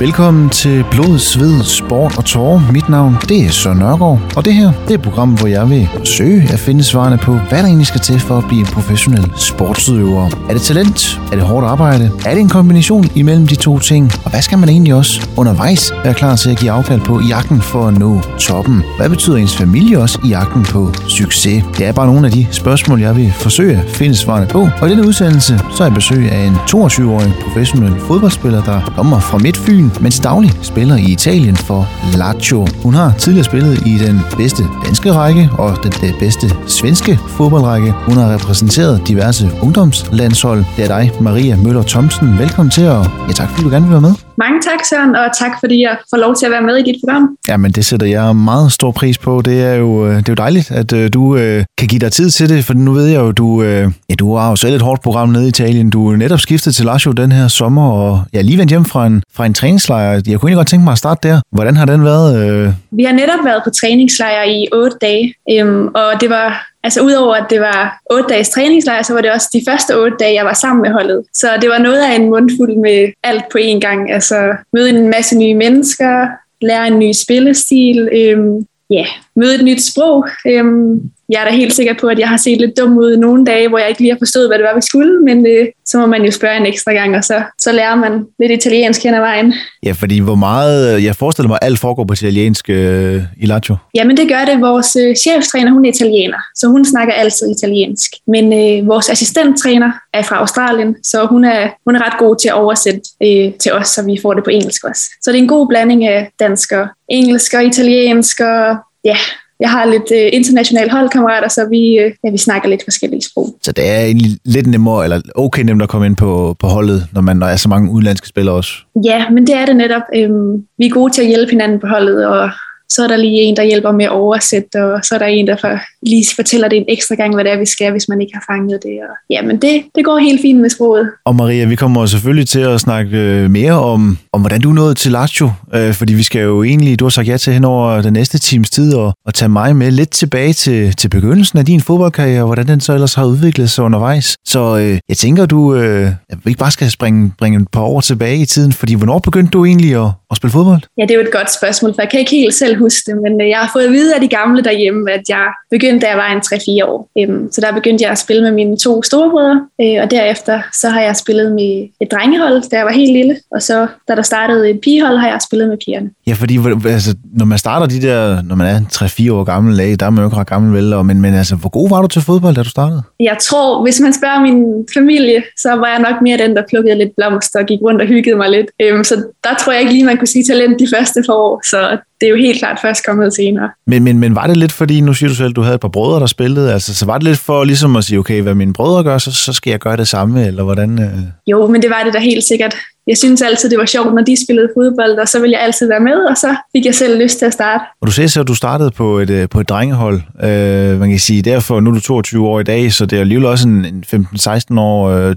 Velkommen til Blod, Sved, Sport og Tårer. Mit navn det er Søren Nørgaard, og det her det er et program, hvor jeg vil søge at finde svarene på, hvad der egentlig skal til for at blive en professionel sportsudøver. Er det talent? Er det hårdt arbejde? Er det en kombination imellem de to ting? Og hvad skal man egentlig også undervejs være klar til at give afkald på i jagten for at nå toppen? Hvad betyder ens familie også i jagten på succes? Det er bare nogle af de spørgsmål, jeg vil forsøge at finde svarene på. Og i denne udsendelse så er jeg besøg af en 22-årig professionel fodboldspiller, der kommer fra Midtfyn, men til daglig spiller i Italien for Lazio. Hun har tidligere spillet i den bedste danske række og den bedste svenske fodboldrække. Hun har repræsenteret diverse ungdomslandshold. Det er dig, Maria Møller Thomsen. Velkommen til, og ja, tak fordi du gerne vil være med. Mange tak, Søren, og tak fordi jeg får lov til at være med i dit program. Jamen, det sætter jeg meget stor pris på. Det er jo, øh, det er jo dejligt, at øh, du øh, kan give dig tid til det, for nu ved jeg jo, du, øh, ja, du har jo selv et hårdt program nede i Italien. Du er netop skiftet til Lazio den her sommer, og jeg ja, lige vendt hjem fra en, fra en træningslejr. Jeg kunne egentlig godt tænke mig at starte der. Hvordan har den været? Øh? Vi har netop været på træningslejr i otte dage, øhm, og det var Altså udover at det var otte dages træningslejr, så var det også de første otte dage, jeg var sammen med holdet. Så det var noget af en mundfuld med alt på én gang. Altså møde en masse nye mennesker, lære en ny spillestil, øhm, ja, møde et nyt sprog. Øhm, jeg er da helt sikker på, at jeg har set lidt dum ud nogle dage, hvor jeg ikke lige har forstået, hvad det var, vi skulle, men øh, så må man jo spørge en ekstra gang, og så, så lærer man lidt italiensk hen ad vejen. Ja, fordi hvor meget, øh, jeg forestiller mig, at alt foregår på italiensk øh, i Lazio. Jamen det gør det. Vores øh, cheftræner, hun er italiener, så hun snakker altid italiensk. Men øh, vores assistenttræner er fra Australien, så hun er, hun er ret god til at oversætte øh, til os, så vi får det på engelsk også. Så det er en god blanding af dansk og engelsk og italiensk og ja, jeg har lidt øh, internationale holdkammerater, så vi, øh, ja, vi snakker lidt forskellige sprog. Så det er egentlig lidt nemmere, eller okay nemt at komme ind på, på holdet, når man når er så mange udenlandske spillere også? Ja, men det er det netop. Øhm, vi er gode til at hjælpe hinanden på holdet, og så er der lige en, der hjælper med at oversætte, og så er der en, der for, lige fortæller det en ekstra gang, hvad det er, vi skal, hvis man ikke har fanget det. Og, ja, men det, det går helt fint med sproget. Og Maria, vi kommer selvfølgelig til at snakke øh, mere om, om hvordan du nåede til Lazio, øh, fordi vi skal jo egentlig, du har sagt ja til hen over den næste times tid, og, og tage mig med lidt tilbage til, til begyndelsen af din fodboldkarriere, og hvordan den så ellers har udviklet sig undervejs. Så øh, jeg tænker, du øh, ikke bare skal springe, bringe et par år tilbage i tiden, fordi hvornår begyndte du egentlig at, at spille fodbold? Ja, det er jo et godt spørgsmål, for jeg kan ikke helt selv huske det, men øh, jeg har fået at vide af de gamle derhjemme, at jeg begyndte, da jeg var en 3-4 år. Øhm, så der begyndte jeg at spille med mine to storebrødre, øh, og derefter så har jeg spillet med et drengehold, da jeg var helt lille, og så da der startede et pigehold, har jeg spillet med pigerne. Ja, fordi altså, når man starter de der, når man er 3-4 år gammel, der er man jo ikke ret gammel vel, men, men altså, hvor god var du til fodbold, da du startede? Jeg tror, hvis man spørger min familie, så var jeg nok mere den, der plukkede lidt blomster og gik rundt og hyggede mig lidt. Øhm, så der tror jeg ikke lige, man kunne sige talent de første par år, så det er jo helt klart først kommet senere. Men, men, men var det lidt fordi, nu siger du selv, at du havde et par brødre, der spillede, altså så var det lidt for ligesom at sige, okay, hvad mine brødre gør, så, så skal jeg gøre det samme, eller hvordan? Øh? Jo, men det var det da helt sikkert jeg synes altid, det var sjovt, når de spillede fodbold, og så ville jeg altid være med, og så fik jeg selv lyst til at starte. Og du siger så, at du startede på et, øh, på et drengehold. Øh, man kan sige, derfor nu er du 22 år i dag, så det er alligevel også en, 15-16 år, øh,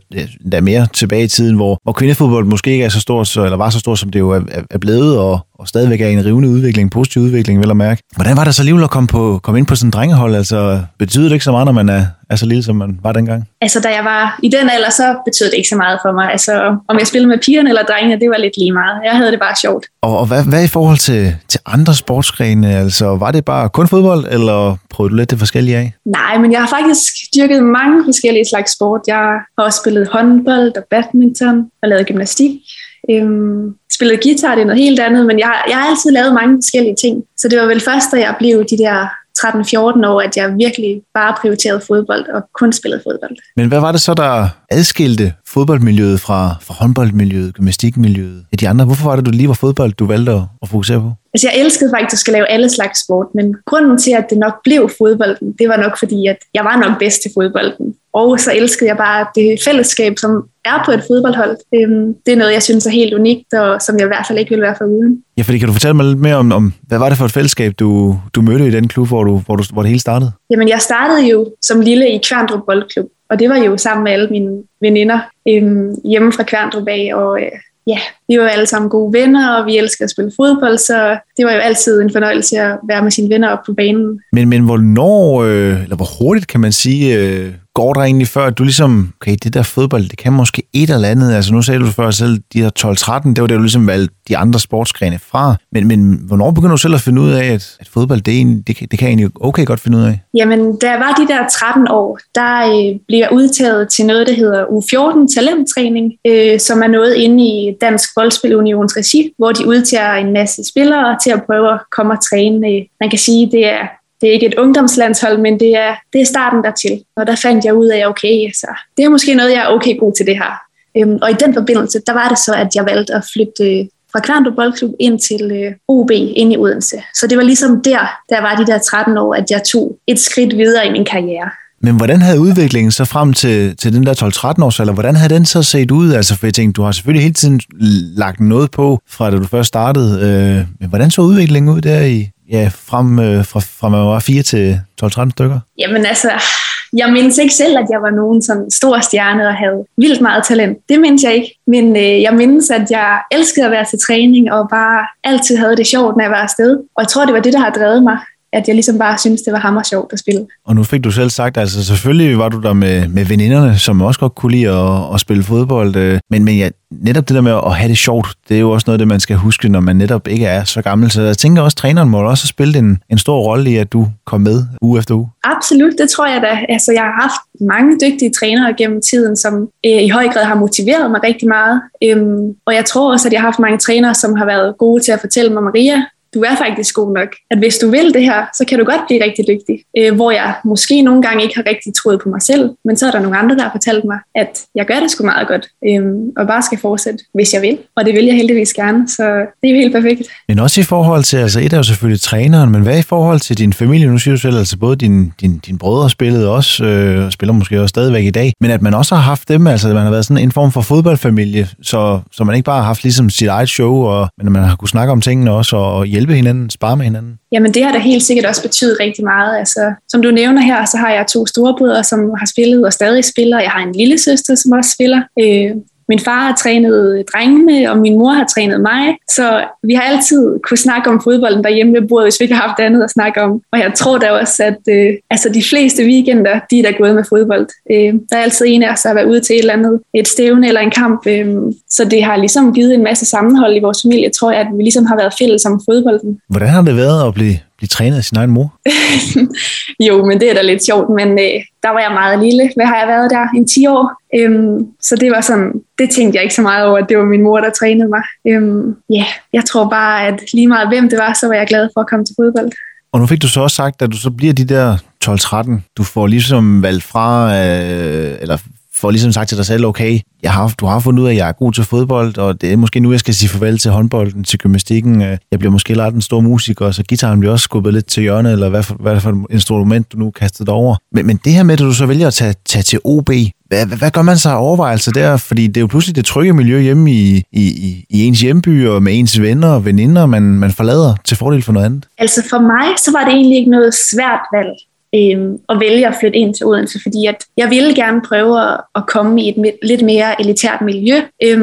der er mere tilbage i tiden, hvor, hvor kvindefodbold måske ikke er så stor, så, eller var så stor, som det jo er, er blevet, og, og stadigvæk er en rivende udvikling, positiv udvikling, vil at mærke. Hvordan var det så alligevel at komme, på, komme ind på sådan et drengehold? Altså, betyder det ikke så meget, når man er, er så lille, som man var dengang? Altså, da jeg var i den alder, så betød det ikke så meget for mig. Altså, om jeg spillede med pigerne eller drengene, det var lidt lige meget. Jeg havde det bare sjovt. Og, og hvad, hvad i forhold til, til andre sportsgrene? Altså, var det bare kun fodbold, eller prøvede du lidt det forskellige af? Nej, men jeg har faktisk dyrket mange forskellige slags sport. Jeg har også spillet håndbold og badminton og lavet gymnastik. Øhm, spillet guitar, det er noget helt andet, men jeg, jeg har altid lavet mange forskellige ting. Så det var vel først, da jeg blev de der 13-14 år, at jeg virkelig bare prioriterede fodbold og kun spillede fodbold. Men hvad var det så, der adskilte fodboldmiljøet fra, fra håndboldmiljøet, gymnastikmiljøet af de andre? Hvorfor var det, du lige var fodbold, du valgte at fokusere på? Altså, jeg elskede faktisk at lave alle slags sport, men grunden til, at det nok blev fodbolden, det var nok fordi, at jeg var nok bedst til fodbolden. Og så elskede jeg bare det fællesskab, som er på et fodboldhold. Øhm, det er noget, jeg synes er helt unikt, og som jeg i hvert fald ikke vil være for uden. Ja, fordi kan du fortælle mig lidt mere om, om hvad var det for et fællesskab, du, du mødte i den klub, hvor, du, hvor, du, hvor det hele startede? Jamen, jeg startede jo som lille i Kværndrup Boldklub, og det var jo sammen med alle mine veninder øhm, hjemme fra Kværndrup af, og øh, ja, vi var alle sammen gode venner, og vi elsker at spille fodbold, så det var jo altid en fornøjelse at være med sine venner op på banen. Men, men hvornår, øh, eller hvor hurtigt kan man sige, øh, går der egentlig før, at du ligesom, okay, det der fodbold, det kan måske et eller andet. Altså nu sagde du før selv, de her 12-13, det var det, du ligesom valgte de andre sportsgrene fra. Men, men hvornår begynder du selv at finde ud af, at, at fodbold, det, egentlig, det, det kan jeg egentlig okay godt finde ud af? Jamen, da jeg var de der 13 år, der øh, blev jeg udtaget til noget, der hedder U14 talenttræning, øh, som er noget inde i Dansk Boldspilunions regi, hvor de udtager en masse spillere til at prøve at komme og træne. Øh, man kan sige, det er det er ikke et ungdomslandshold, men det er, det er starten dertil. Og der fandt jeg ud af, okay, så det er måske noget, jeg er okay god til det her. Øhm, og i den forbindelse, der var det så, at jeg valgte at flytte øh, fra Kværndrup Boldklub ind til øh, OB ind i Odense. Så det var ligesom der, der var de der 13 år, at jeg tog et skridt videre i min karriere. Men hvordan havde udviklingen så frem til, til den der 12-13 års alder, hvordan havde den så set ud? Altså, for jeg tænkte, du har selvfølgelig hele tiden lagt noget på, fra da du først startede. Øh, men hvordan så udviklingen ud der i, ja, frem, øh, fra, fra man var 4 til 12-13 stykker? Jamen altså, jeg mindes ikke selv, at jeg var nogen sådan stor stjerne og havde vildt meget talent. Det mindes jeg ikke. Men øh, jeg mindes, at jeg elskede at være til træning og bare altid havde det sjovt, når jeg var afsted. Og jeg tror, det var det, der har drevet mig at jeg ligesom bare synes, det var hammer sjovt at spille. Og nu fik du selv sagt, altså selvfølgelig var du der med, med veninderne, som også godt kunne lide at, at spille fodbold, øh, men, men ja, netop det der med at have det sjovt, det er jo også noget, det man skal huske, når man netop ikke er så gammel. Så jeg tænker også, at træneren må også have spillet en, en stor rolle i, at du kom med uge efter uge. Absolut, det tror jeg da. Altså, jeg har haft mange dygtige trænere gennem tiden, som øh, i høj grad har motiveret mig rigtig meget. Øhm, og jeg tror også, at jeg har haft mange trænere, som har været gode til at fortælle mig, Maria, du er faktisk god nok. At hvis du vil det her, så kan du godt blive rigtig dygtig. Øh, hvor jeg måske nogle gange ikke har rigtig troet på mig selv, men så er der nogle andre, der har fortalt mig, at jeg gør det sgu meget godt, øh, og bare skal fortsætte, hvis jeg vil. Og det vil jeg heldigvis gerne, så det er jo helt perfekt. Men også i forhold til, altså et er jo selvfølgelig træneren, men hvad i forhold til din familie? Nu siger du selv, altså både din, din, din brødre spillede også, øh, spiller måske også stadigvæk i dag, men at man også har haft dem, altså man har været sådan en form for fodboldfamilie, så, så man ikke bare har haft ligesom sit eget show, og, men man har kunne snakke om tingene også og, og hjælpe hjælpe hinanden, spare med hinanden? Jamen det har da helt sikkert også betydet rigtig meget. Altså, som du nævner her, så har jeg to storebrødre, som har spillet og stadig spiller. Jeg har en lille søster, som også spiller. Øh, min far har trænet drengene, og min mor har trænet mig. Så vi har altid kunne snakke om fodbolden derhjemme ved bordet, hvis vi ikke har haft andet at snakke om. Og jeg tror da også, at øh, altså de fleste weekender, de er der gået med fodbold. Øh, der er altid en af os, der har været ude til et eller andet, et stævne eller en kamp. Øh, så det har ligesom givet en masse sammenhold i vores familie, tror jeg, at vi ligesom har været fælles om fodbolden. Hvordan har det været at blive blive trænet af sin egen mor? jo, men det er da lidt sjovt, men øh, der var jeg meget lille. Hvad har jeg været der? En 10 år. Øhm, så det var sådan, det tænkte jeg ikke så meget over, at det var min mor, der trænede mig. Øhm, yeah, jeg tror bare, at lige meget hvem det var, så var jeg glad for at komme til fodbold. Og nu fik du så også sagt, at du så bliver de der 12-13. Du får ligesom valgt fra, øh, eller får ligesom sagt til dig selv, okay, jeg har, du har fundet ud af, at jeg er god til fodbold, og det er måske nu, jeg skal sige farvel til håndbolden, til gymnastikken. Øh, jeg bliver måske lært en stor musiker, så gitaren bliver også skubbet lidt til hjørnet, eller hvad for, hvad for et instrument, du nu kastede over. Men, men det her med, at du så vælger at tage, tage til OB, hvad, hvad gør man så af overvejelser der? Fordi det er jo pludselig det trygge miljø hjemme i, i, i ens hjemby og med ens venner og veninder, man, man forlader til fordel for noget andet. Altså for mig, så var det egentlig ikke noget svært valg øh, og vælge at flytte ind til Odense, fordi at jeg ville gerne prøve at, at komme i et lidt mere elitært miljø. Øh,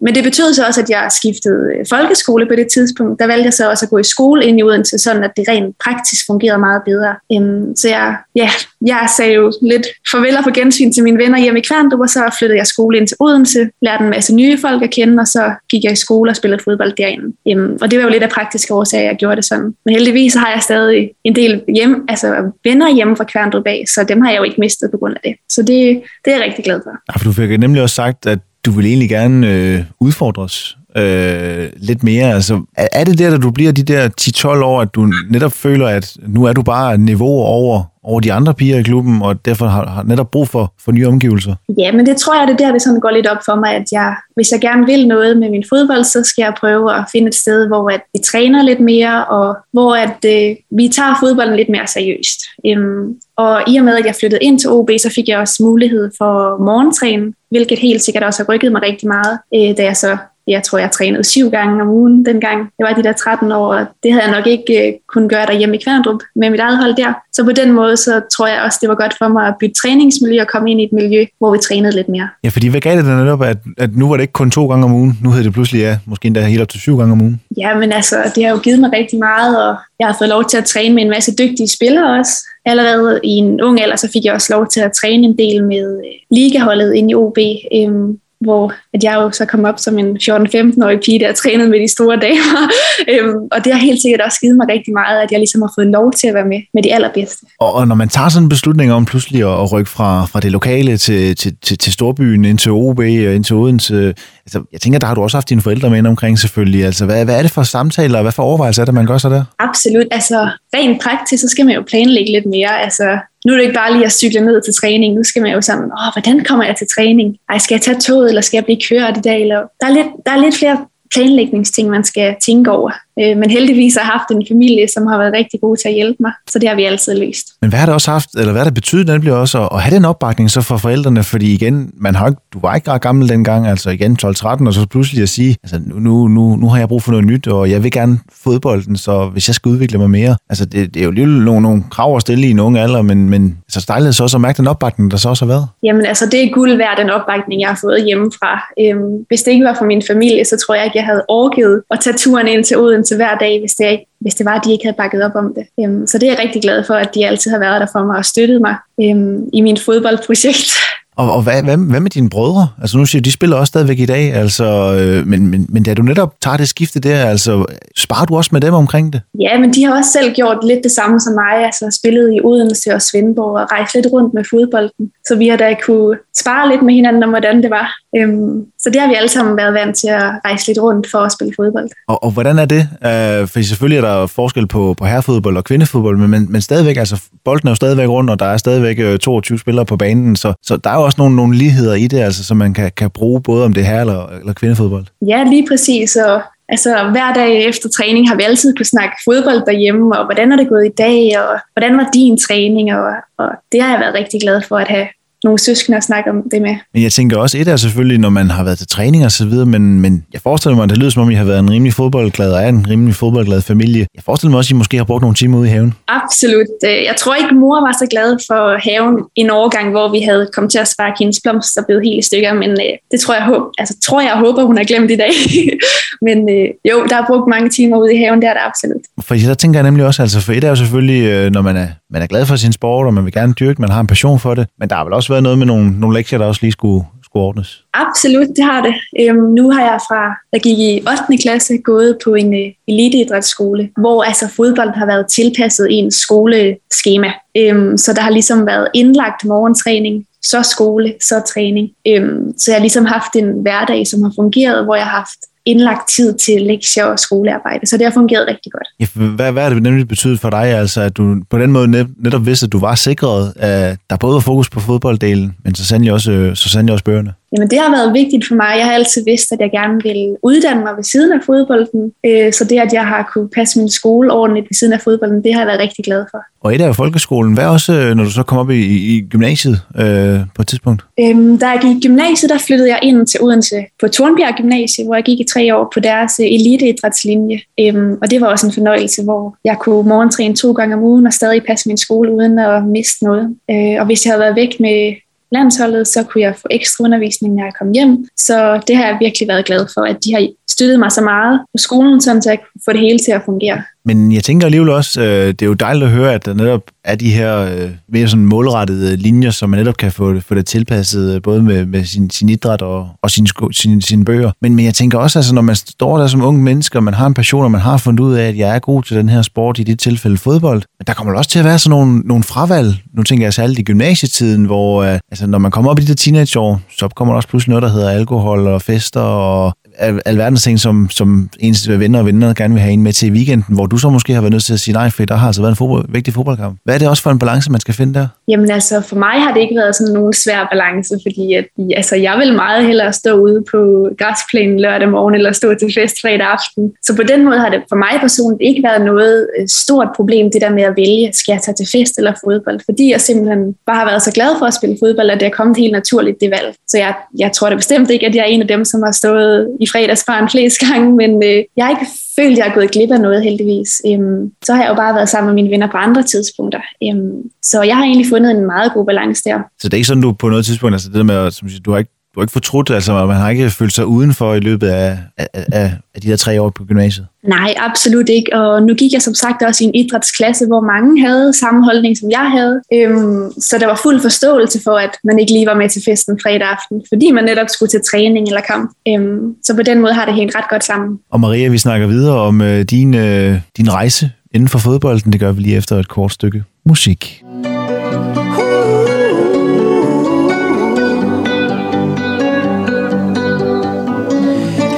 men det betød så også, at jeg skiftede øh, folkeskole på det tidspunkt. Der valgte jeg så også at gå i skole ind i Odense, sådan at det rent praktisk fungerede meget bedre. Øh, så jeg, ja, jeg sagde jo lidt farvel og på gensyn til mine venner hjemme i Kværndrup, og så flyttede jeg skole ind til Odense, lærte en masse nye folk at kende, og så gik jeg i skole og spillede fodbold derinde. Øhm, og det var jo lidt af praktiske årsager, jeg gjorde det sådan. Men heldigvis har jeg stadig en del hjem, altså venner hjemme fra Kværndrup af, så dem har jeg jo ikke mistet på grund af det. Så det, det er jeg rigtig glad for. Ja, for du fik nemlig også sagt, at du ville egentlig gerne øh, udfordres øh, lidt mere. Altså, er, det der, da du bliver de der 10-12 år, at du netop føler, at nu er du bare niveau over over de andre piger i klubben, og derfor har, har netop brug for, for nye omgivelser? Ja, men det tror jeg, det er der, det sådan går lidt op for mig, at jeg, hvis jeg gerne vil noget med min fodbold, så skal jeg prøve at finde et sted, hvor at vi træner lidt mere, og hvor at, øh, vi tager fodbolden lidt mere seriøst. Øhm, og i og med, at jeg flyttede ind til OB, så fik jeg også mulighed for morgentræning, hvilket helt sikkert også har rykket mig rigtig meget, øh, da jeg så jeg tror, jeg trænede syv gange om ugen dengang. Jeg var de der 13 år, og det havde jeg nok ikke øh, kunnet gøre derhjemme i Kværndrup med mit eget hold der. Så på den måde, så tror jeg også, det var godt for mig at bytte træningsmiljø og komme ind i et miljø, hvor vi trænede lidt mere. Ja, fordi hvad gav det netop, at, at nu var det ikke kun to gange om ugen, nu hedder det pludselig, ja, måske endda helt op til syv gange om ugen? Ja, men altså, det har jo givet mig rigtig meget, og jeg har fået lov til at træne med en masse dygtige spillere også. Allerede i en ung alder, så fik jeg også lov til at træne en del med øh, ligaholdet inde i OB. Øhm, hvor at jeg jo så kom op som en 14-15-årig pige, der trænede med de store damer. øhm, og det har helt sikkert også givet mig rigtig meget, at jeg ligesom har fået lov til at være med med de allerbedste. Og, og når man tager sådan en beslutning om pludselig at, at rykke fra, fra det lokale til, til, til, til storbyen, ind til OB og ind til Odense, altså, jeg tænker, der har du også haft dine forældre med omkring selvfølgelig. Altså, hvad, hvad er det for samtaler, og hvad for overvejelser er det, man gør så der? Absolut. Altså, rent praktisk, så skal man jo planlægge lidt mere. Altså, nu er det ikke bare lige at cykle ned til træning. Nu skal man jo sammen, åh, hvordan kommer jeg til træning? Ej, skal jeg tage toget, eller skal jeg blive kørt i dag? Eller, der, er lidt, der er lidt flere planlægningsting, man skal tænke over. Øh, men heldigvis har jeg haft en familie, som har været rigtig god til at hjælpe mig, så det har vi altid løst. Men hvad har det også haft, eller hvad har det betydet nemlig også at, have den opbakning så for forældrene? Fordi igen, man har du var ikke ret gammel dengang, altså igen 12-13, og så pludselig at sige, altså nu, nu, nu har jeg brug for noget nyt, og jeg vil gerne fodbolden, så hvis jeg skal udvikle mig mere, altså det, det er jo lige nogle, nogle krav at stille i en ung alder, men, men så dejligt så også at mærke den opbakning, der så også har været. Jamen altså, det er guld værd, den opbakning, jeg har fået hjemmefra. Øhm, hvis det ikke var for min familie, så tror jeg ikke, jeg havde overgivet at tage turen ind til Odense hver dag, hvis det, hvis det var, at de ikke havde bakket op om det. Øhm, så det er jeg rigtig glad for, at de altid har været der for mig og støttet mig øhm, i min fodboldprojekt. Og, og hvad, hvad, hvad med dine brødre? Altså nu siger de spiller også stadigvæk i dag, altså, øh, men, men, men da du netop tager det skifte der, altså, sparer du også med dem omkring det? Ja, men de har også selv gjort lidt det samme som mig, altså spillet i Odense og Svendborg og rejst lidt rundt med fodbolden. Så vi har da kunne spare lidt med hinanden om, hvordan det var. Øhm, så det har vi alle sammen været vant til at rejse lidt rundt for at spille fodbold. Og, og hvordan er det? Øh, for selvfølgelig er der forskel på, på herrefodbold og kvindefodbold, men, men, men stadigvæk, altså bolden er jo stadigvæk rundt, og der er stadigvæk 22 øh, spillere på banen, så, så der er jo også nogle, nogle ligheder i det, altså, som man kan, kan bruge både om det her eller, eller kvindefodbold. Ja, lige præcis, og Altså hver dag efter træning har vi altid kunne snakke fodbold derhjemme, og hvordan er det gået i dag, og hvordan var din træning, og, og det har jeg været rigtig glad for at have nogle søskende at snakke om det med. Men jeg tænker også, et er selvfølgelig, når man har været til træning og så videre, men, men jeg forestiller mig, at det lyder som om, I har været en rimelig fodboldglad og er en rimelig fodboldglad familie. Jeg forestiller mig også, at I måske har brugt nogle timer ude i haven. Absolut. Øh, jeg tror ikke, mor var så glad for haven en overgang, hvor vi havde kommet til at sparke hendes blomster og blevet helt i stykker, men øh, det tror jeg, altså, tror jeg håber, hun har glemt i dag. men øh, jo, der er brugt mange timer ude i haven, det er der absolut. For så tænker jeg nemlig også, altså for et er jo selvfølgelig, når man er, man er glad for sin sport, og man vil gerne dyrke, man har en passion for det, men der har vel også været noget med nogle, nogle lektier, der også lige skulle, skulle ordnes? Absolut, det har det. Øhm, nu har jeg fra, jeg gik i 8. klasse, gået på en uh, eliteidrætsskole, hvor altså fodbold har været tilpasset i en skoleskema. Øhm, så der har ligesom været indlagt morgentræning, så skole, så træning. Øhm, så jeg har ligesom haft en hverdag, som har fungeret, hvor jeg har haft indlagt tid til lektier og skolearbejde, så det har fungeret rigtig godt. Ja, hvad, hvad er det nemlig betydet for dig, altså, at du på den måde netop vidste, at du var sikret, at der både var fokus på fodbolddelen, men så sandelig også, så sandelig også bøgerne? Jamen det har været vigtigt for mig. Jeg har altid vidst, at jeg gerne vil uddanne mig ved siden af fodbolden. Øh, så det, at jeg har kunne passe min skole ordentligt ved siden af fodbolden, det har jeg været rigtig glad for. Og et jo folkeskolen. Hvad også, øh, når du så kom op i, i gymnasiet øh, på et tidspunkt? Øhm, da jeg gik i gymnasiet, der flyttede jeg ind til Odense på Tornbjerg Gymnasie, hvor jeg gik i tre år på deres øh, eliteidrætslinje. Øhm, og det var også en fornøjelse, hvor jeg kunne morgentræne to gange om ugen og stadig passe min skole uden at miste noget. Øh, og hvis jeg havde været væk med landsholdet, så kunne jeg få ekstra undervisning, når jeg kom hjem. Så det har jeg virkelig været glad for, at de har støttede mig så meget på skolen, så jeg kunne få det hele til at fungere. Men jeg tænker alligevel også, øh, det er jo dejligt at høre, at der netop er de her øh, mere sådan målrettede linjer, som man netop kan få, få det tilpasset, øh, både med, med sin, sin idræt og, og sine, sin, sin bøger. Men, men jeg tænker også, altså, når man står der som ung menneske, og man har en passion, og man har fundet ud af, at jeg er god til den her sport, i det tilfælde fodbold, men der kommer også til at være sådan nogle, nogle fravalg. Nu tænker jeg særligt i gymnasietiden, hvor øh, altså, når man kommer op i de der teenageår, så kommer der også pludselig noget, der hedder alkohol og fester og alverdens ting, som, som ens venner og venner gerne vil have en med til i weekenden, hvor du så måske har været nødt til at sige nej, for der har altså været en fodbold, vigtig fodboldkamp. Hvad er det også for en balance, man skal finde der? Jamen altså, for mig har det ikke været sådan nogen svær balance, fordi at, altså, jeg vil meget hellere stå ude på græsplænen lørdag morgen, eller stå til fest fredag aften. Så på den måde har det for mig personligt ikke været noget øh, stort problem, det der med at vælge, skal jeg tage til fest eller fodbold, fordi jeg simpelthen bare har været så glad for at spille fodbold, at det er kommet helt naturligt, det valg. Så jeg, jeg tror da bestemt ikke, at jeg er en af dem, som har stået i fredagsbaren flest gange, men øh, jeg har ikke følt, at jeg er gået glip af noget heldigvis. Øhm, så har jeg jo bare været sammen med mine venner på andre tidspunkter. Øhm, så jeg har egentlig fundet en meget god balance der. Så det er ikke sådan, du på noget tidspunkt, altså det der med, som du har ikke du har ikke fortrudt, altså man har ikke følt sig udenfor i løbet af, af, af, af de her tre år på gymnasiet? Nej, absolut ikke. Og nu gik jeg som sagt også i en idrætsklasse, hvor mange havde samme holdning, som jeg havde. Øhm, så der var fuld forståelse for, at man ikke lige var med til festen fredag aften, fordi man netop skulle til træning eller kamp. Øhm, så på den måde har det hængt ret godt sammen. Og Maria, vi snakker videre om øh, din, øh, din rejse inden for fodbolden. Det gør vi lige efter et kort stykke musik.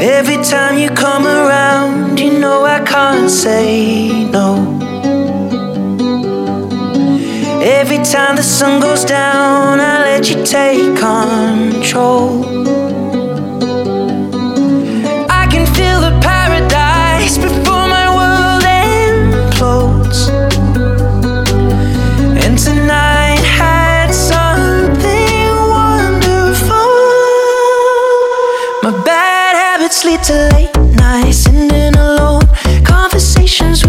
Every time you come around, you know I can't say no. Every time the sun goes down, I let you take control. emotions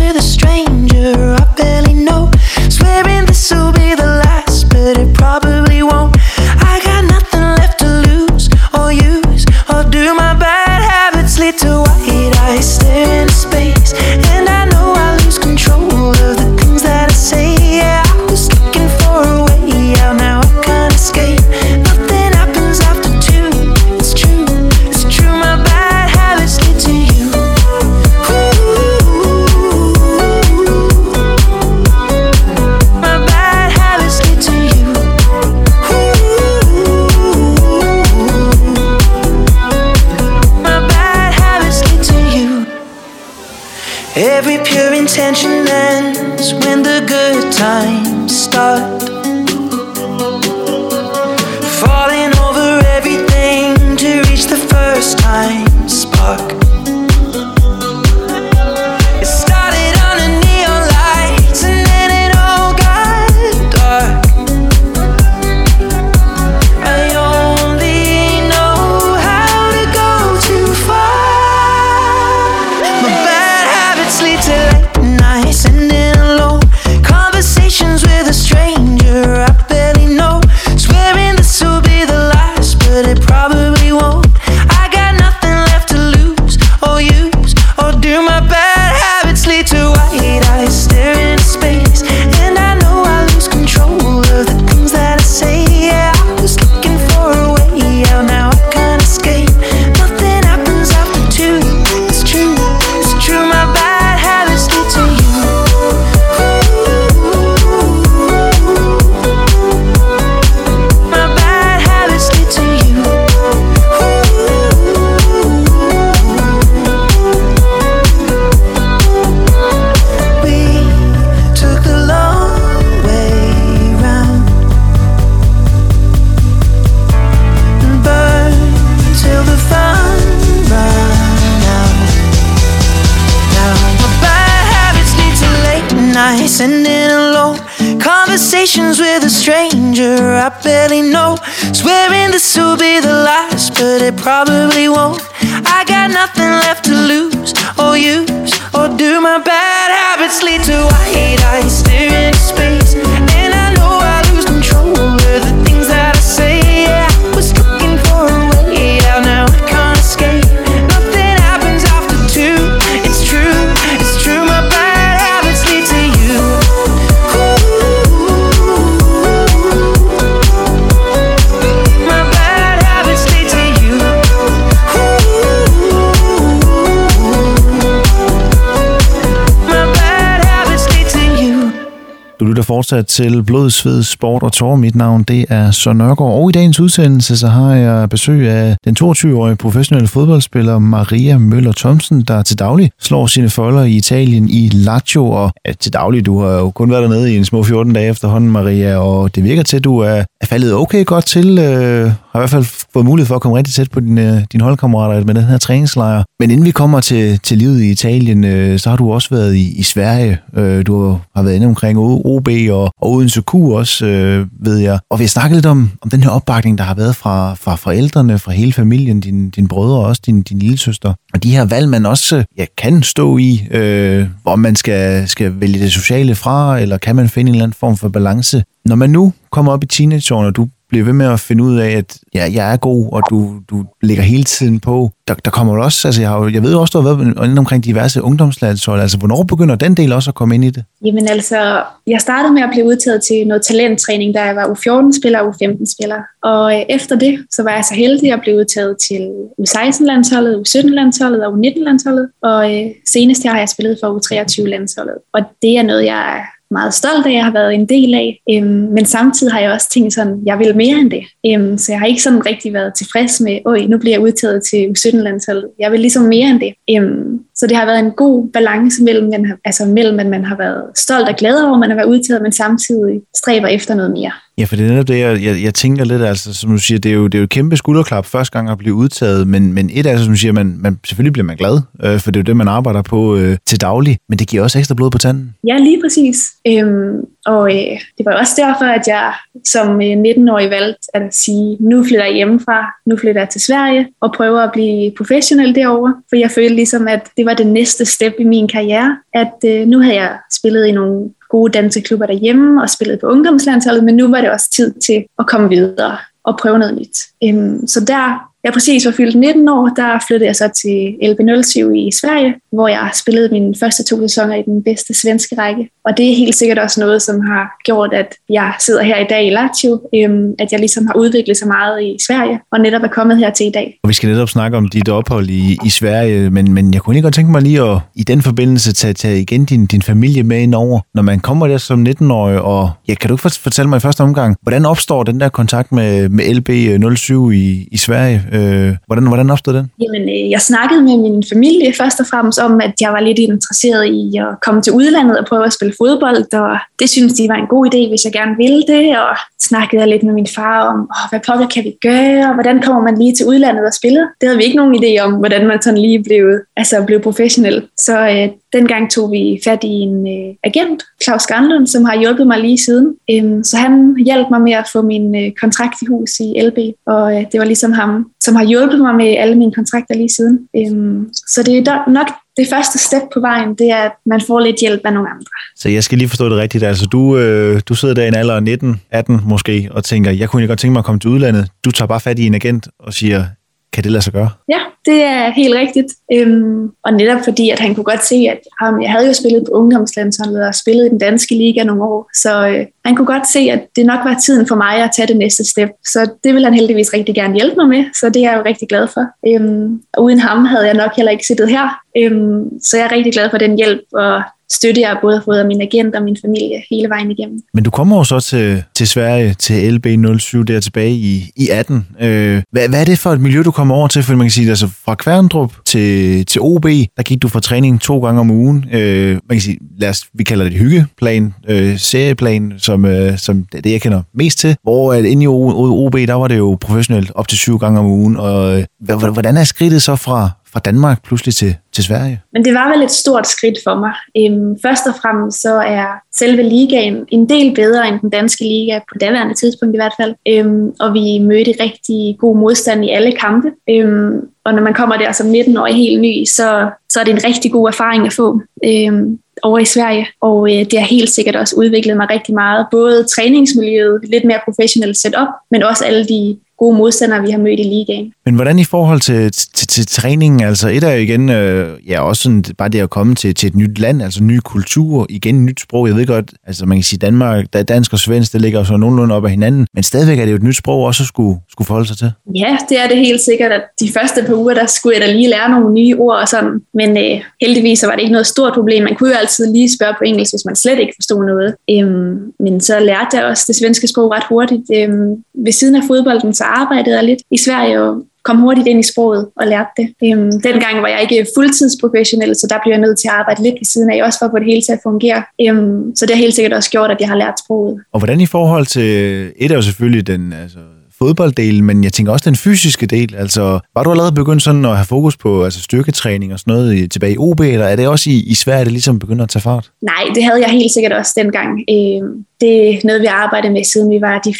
fortsat til Blod, Sved, Sport og Tår. Mit navn det er Søren Nørgaard, og i dagens udsendelse så har jeg besøg af den 22-årige professionelle fodboldspiller Maria Møller Thomsen, der til daglig slår sine folder i Italien i Lazio. Og ja, til daglig, du har jo kun været dernede i en små 14 dage efterhånden, Maria, og det virker til, at du er, er faldet okay godt til, øh, har i hvert fald fået mulighed for at komme rigtig tæt på dine, øh, dine holdkammerater med den her træningslejr. Men inden vi kommer til, til livet i Italien, øh, så har du også været i, i Sverige. Øh, du har været inde omkring OB og, og Odense Q også, øh, ved jeg. Og vi har snakket lidt om, om den her opbakning, der har været fra, fra forældrene, fra hele familien, din, din brødre og også din, din lille søster. Og de her valg, man også ja, kan stå i, øh, hvor man skal, skal vælge det sociale fra, eller kan man finde en eller anden form for balance. Når man nu kommer op i teenageårene, og du bliver ved med at finde ud af, at ja, jeg er god, og du, du ligger hele tiden på. Der, der kommer jo også, altså jeg, har, jeg ved også, du har været inde omkring diverse ungdomslandshold. Altså, hvornår begynder den del også at komme ind i det? Jamen altså, jeg startede med at blive udtaget til noget talenttræning, da jeg var U14-spiller og U15-spiller. Og øh, efter det, så var jeg så heldig at blive udtaget til U16-landsholdet, U17-landsholdet og U19-landsholdet. Og øh, senest her har jeg spillet for U23-landsholdet. Og det er noget, jeg meget stolt af, at jeg har været en del af. Øhm, men samtidig har jeg også tænkt sådan, jeg vil mere end det. Øhm, så jeg har ikke sådan rigtig været tilfreds med, oj, nu bliver jeg udtaget til U17-landsholdet. Jeg vil ligesom mere end det. Øhm, så det har været en god balance mellem, altså mellem, at man har været stolt og glad over, at man har været udtaget, men samtidig stræber efter noget mere. Ja, for det er netop det, jeg, jeg, jeg tænker lidt, altså, som du siger, det er jo, det er jo et kæmpe skulderklap første gang at blive udtaget, men, men et af det, som du siger, man, man, selvfølgelig bliver man glad, øh, for det er jo det, man arbejder på øh, til daglig, men det giver også ekstra blod på tanden. Ja, lige præcis. Øhm, og øh, det var også derfor, at jeg som øh, 19-årig valgte at sige, nu flytter jeg hjemmefra, nu flytter jeg til Sverige og prøver at blive professionel derovre, for jeg følte ligesom, at det var det næste step i min karriere, at øh, nu havde jeg spillet i nogle gode danseklubber derhjemme og spillet på ungdomslandsholdet, men nu var det også tid til at komme videre og prøve noget nyt. Øhm, så der jeg præcis var fyldt 19 år, der flyttede jeg så til LB07 i Sverige, hvor jeg spillede mine første to sæsoner i den bedste svenske række. Og det er helt sikkert også noget, som har gjort, at jeg sidder her i dag i Lazio, øhm, at jeg ligesom har udviklet så meget i Sverige, og netop er kommet her til i dag. Og vi skal netop snakke om dit ophold i, i Sverige, men, men jeg kunne ikke godt tænke mig lige at i den forbindelse tage, tage igen din, din familie med ind over. Når man kommer der som 19-årig, og ja, kan du ikke fortælle mig i første omgang, hvordan opstår den der kontakt med, med LB07 i, i Sverige? Øh, hvordan, hvordan opstod den? Jamen, øh, jeg snakkede med min familie først og fremmest om, at jeg var lidt interesseret i at komme til udlandet og prøve at spille fodbold, og det synes de var en god idé, hvis jeg gerne ville det, og snakkede jeg lidt med min far om, oh, hvad pokker kan vi gøre, og hvordan kommer man lige til udlandet og spiller? Det havde vi ikke nogen idé om, hvordan man sådan lige blev, altså blev professionel. Så øh, dengang tog vi fat i en øh, agent, Claus Skanlund, som har hjulpet mig lige siden. Øhm, så han hjalp mig med at få min øh, kontrakt i hus i LB, og øh, det var ligesom ham, som har hjulpet mig med alle mine kontrakter lige siden. Øhm, så det er nok det første step på vejen, det er, at man får lidt hjælp af nogle andre. Så jeg skal lige forstå det rigtigt. Altså, du, øh, du sidder der i en alder af 19, 18 måske, og tænker, jeg kunne godt tænke mig at komme til udlandet. Du tager bare fat i en agent og siger, kan det lade sig gøre? Ja, det er helt rigtigt. Øhm, og netop fordi, at han kunne godt se, at ham, jeg havde jo spillet på ungdomslandsholdet og spillet i den danske liga nogle år, så øh, han kunne godt se, at det nok var tiden for mig at tage det næste step. Så det vil han heldigvis rigtig gerne hjælpe mig med, så det er jeg jo rigtig glad for. Øhm, og uden ham havde jeg nok heller ikke siddet her, øhm, så jeg er rigtig glad for den hjælp, og støtte, jeg har både fået af min agent og min familie hele vejen igennem. Men du kommer jo så til, til Sverige, til LB07 der tilbage i, i 18. Øh, hvad, hvad er det for et miljø, du kommer over til? For man kan sige, altså fra Kværndrup til, til OB, der gik du fra træning to gange om ugen. Øh, man kan sige, lad os, vi kalder det hyggeplan, øh, serieplan, som, øh, som det, det, jeg kender mest til. Hvor at inde i OB, der var det jo professionelt op til syv gange om ugen. Og øh, hvordan er skridtet så fra, fra Danmark pludselig til, til Sverige? Men det var vel et stort skridt for mig. Øhm, først og fremmest så er selve ligaen en del bedre end den danske liga, på daværende tidspunkt i hvert fald. Øhm, og vi mødte rigtig god modstand i alle kampe. Øhm, og når man kommer der som 19-årig helt ny, så, så er det en rigtig god erfaring at få. Øhm, over i Sverige, og øh, det har helt sikkert også udviklet mig rigtig meget. Både træningsmiljøet, lidt mere professionelt setup, men også alle de gode modstandere, vi har mødt i ligaen. Men hvordan i forhold til, til, til træningen, altså et er jo igen, øh, ja også sådan, bare det at komme til, til et nyt land, altså ny kultur, igen nyt sprog, jeg ved godt, altså man kan sige Danmark, der dansk og svensk, det ligger så nogenlunde op ad hinanden, men stadigvæk er det jo et nyt sprog også at skulle, skulle forholde sig til. Ja, det er det helt sikkert, at de første par uger, der skulle jeg da lige lære nogle nye ord og sådan, men øh, heldigvis så var det ikke noget stort problem. Man kunne jo altid lige spørge på engelsk, hvis man slet ikke forstod noget. Øhm, men så lærte jeg også det svenske sprog ret hurtigt. Øhm, ved siden af fodbolden, så arbejdede jeg lidt i Sverige og kom hurtigt ind i sproget og lærte det. Øhm, dengang var jeg ikke fuldtidsprofessionel, så der blev jeg nødt til at arbejde lidt ved siden af, også for at få det hele til at fungere. Øhm, så det har helt sikkert også gjort, at jeg har lært sproget. Og hvordan i forhold til, et er jo selvfølgelig den, altså, fodbolddelen, men jeg tænker også den fysiske del. Altså, var du allerede begyndt sådan at have fokus på altså styrketræning og sådan noget i, tilbage i OB, eller er det også i, i Sverige, det ligesom begynder at tage fart? Nej, det havde jeg helt sikkert også dengang. Øh, det er noget, vi har arbejdet med, siden vi var de 14-15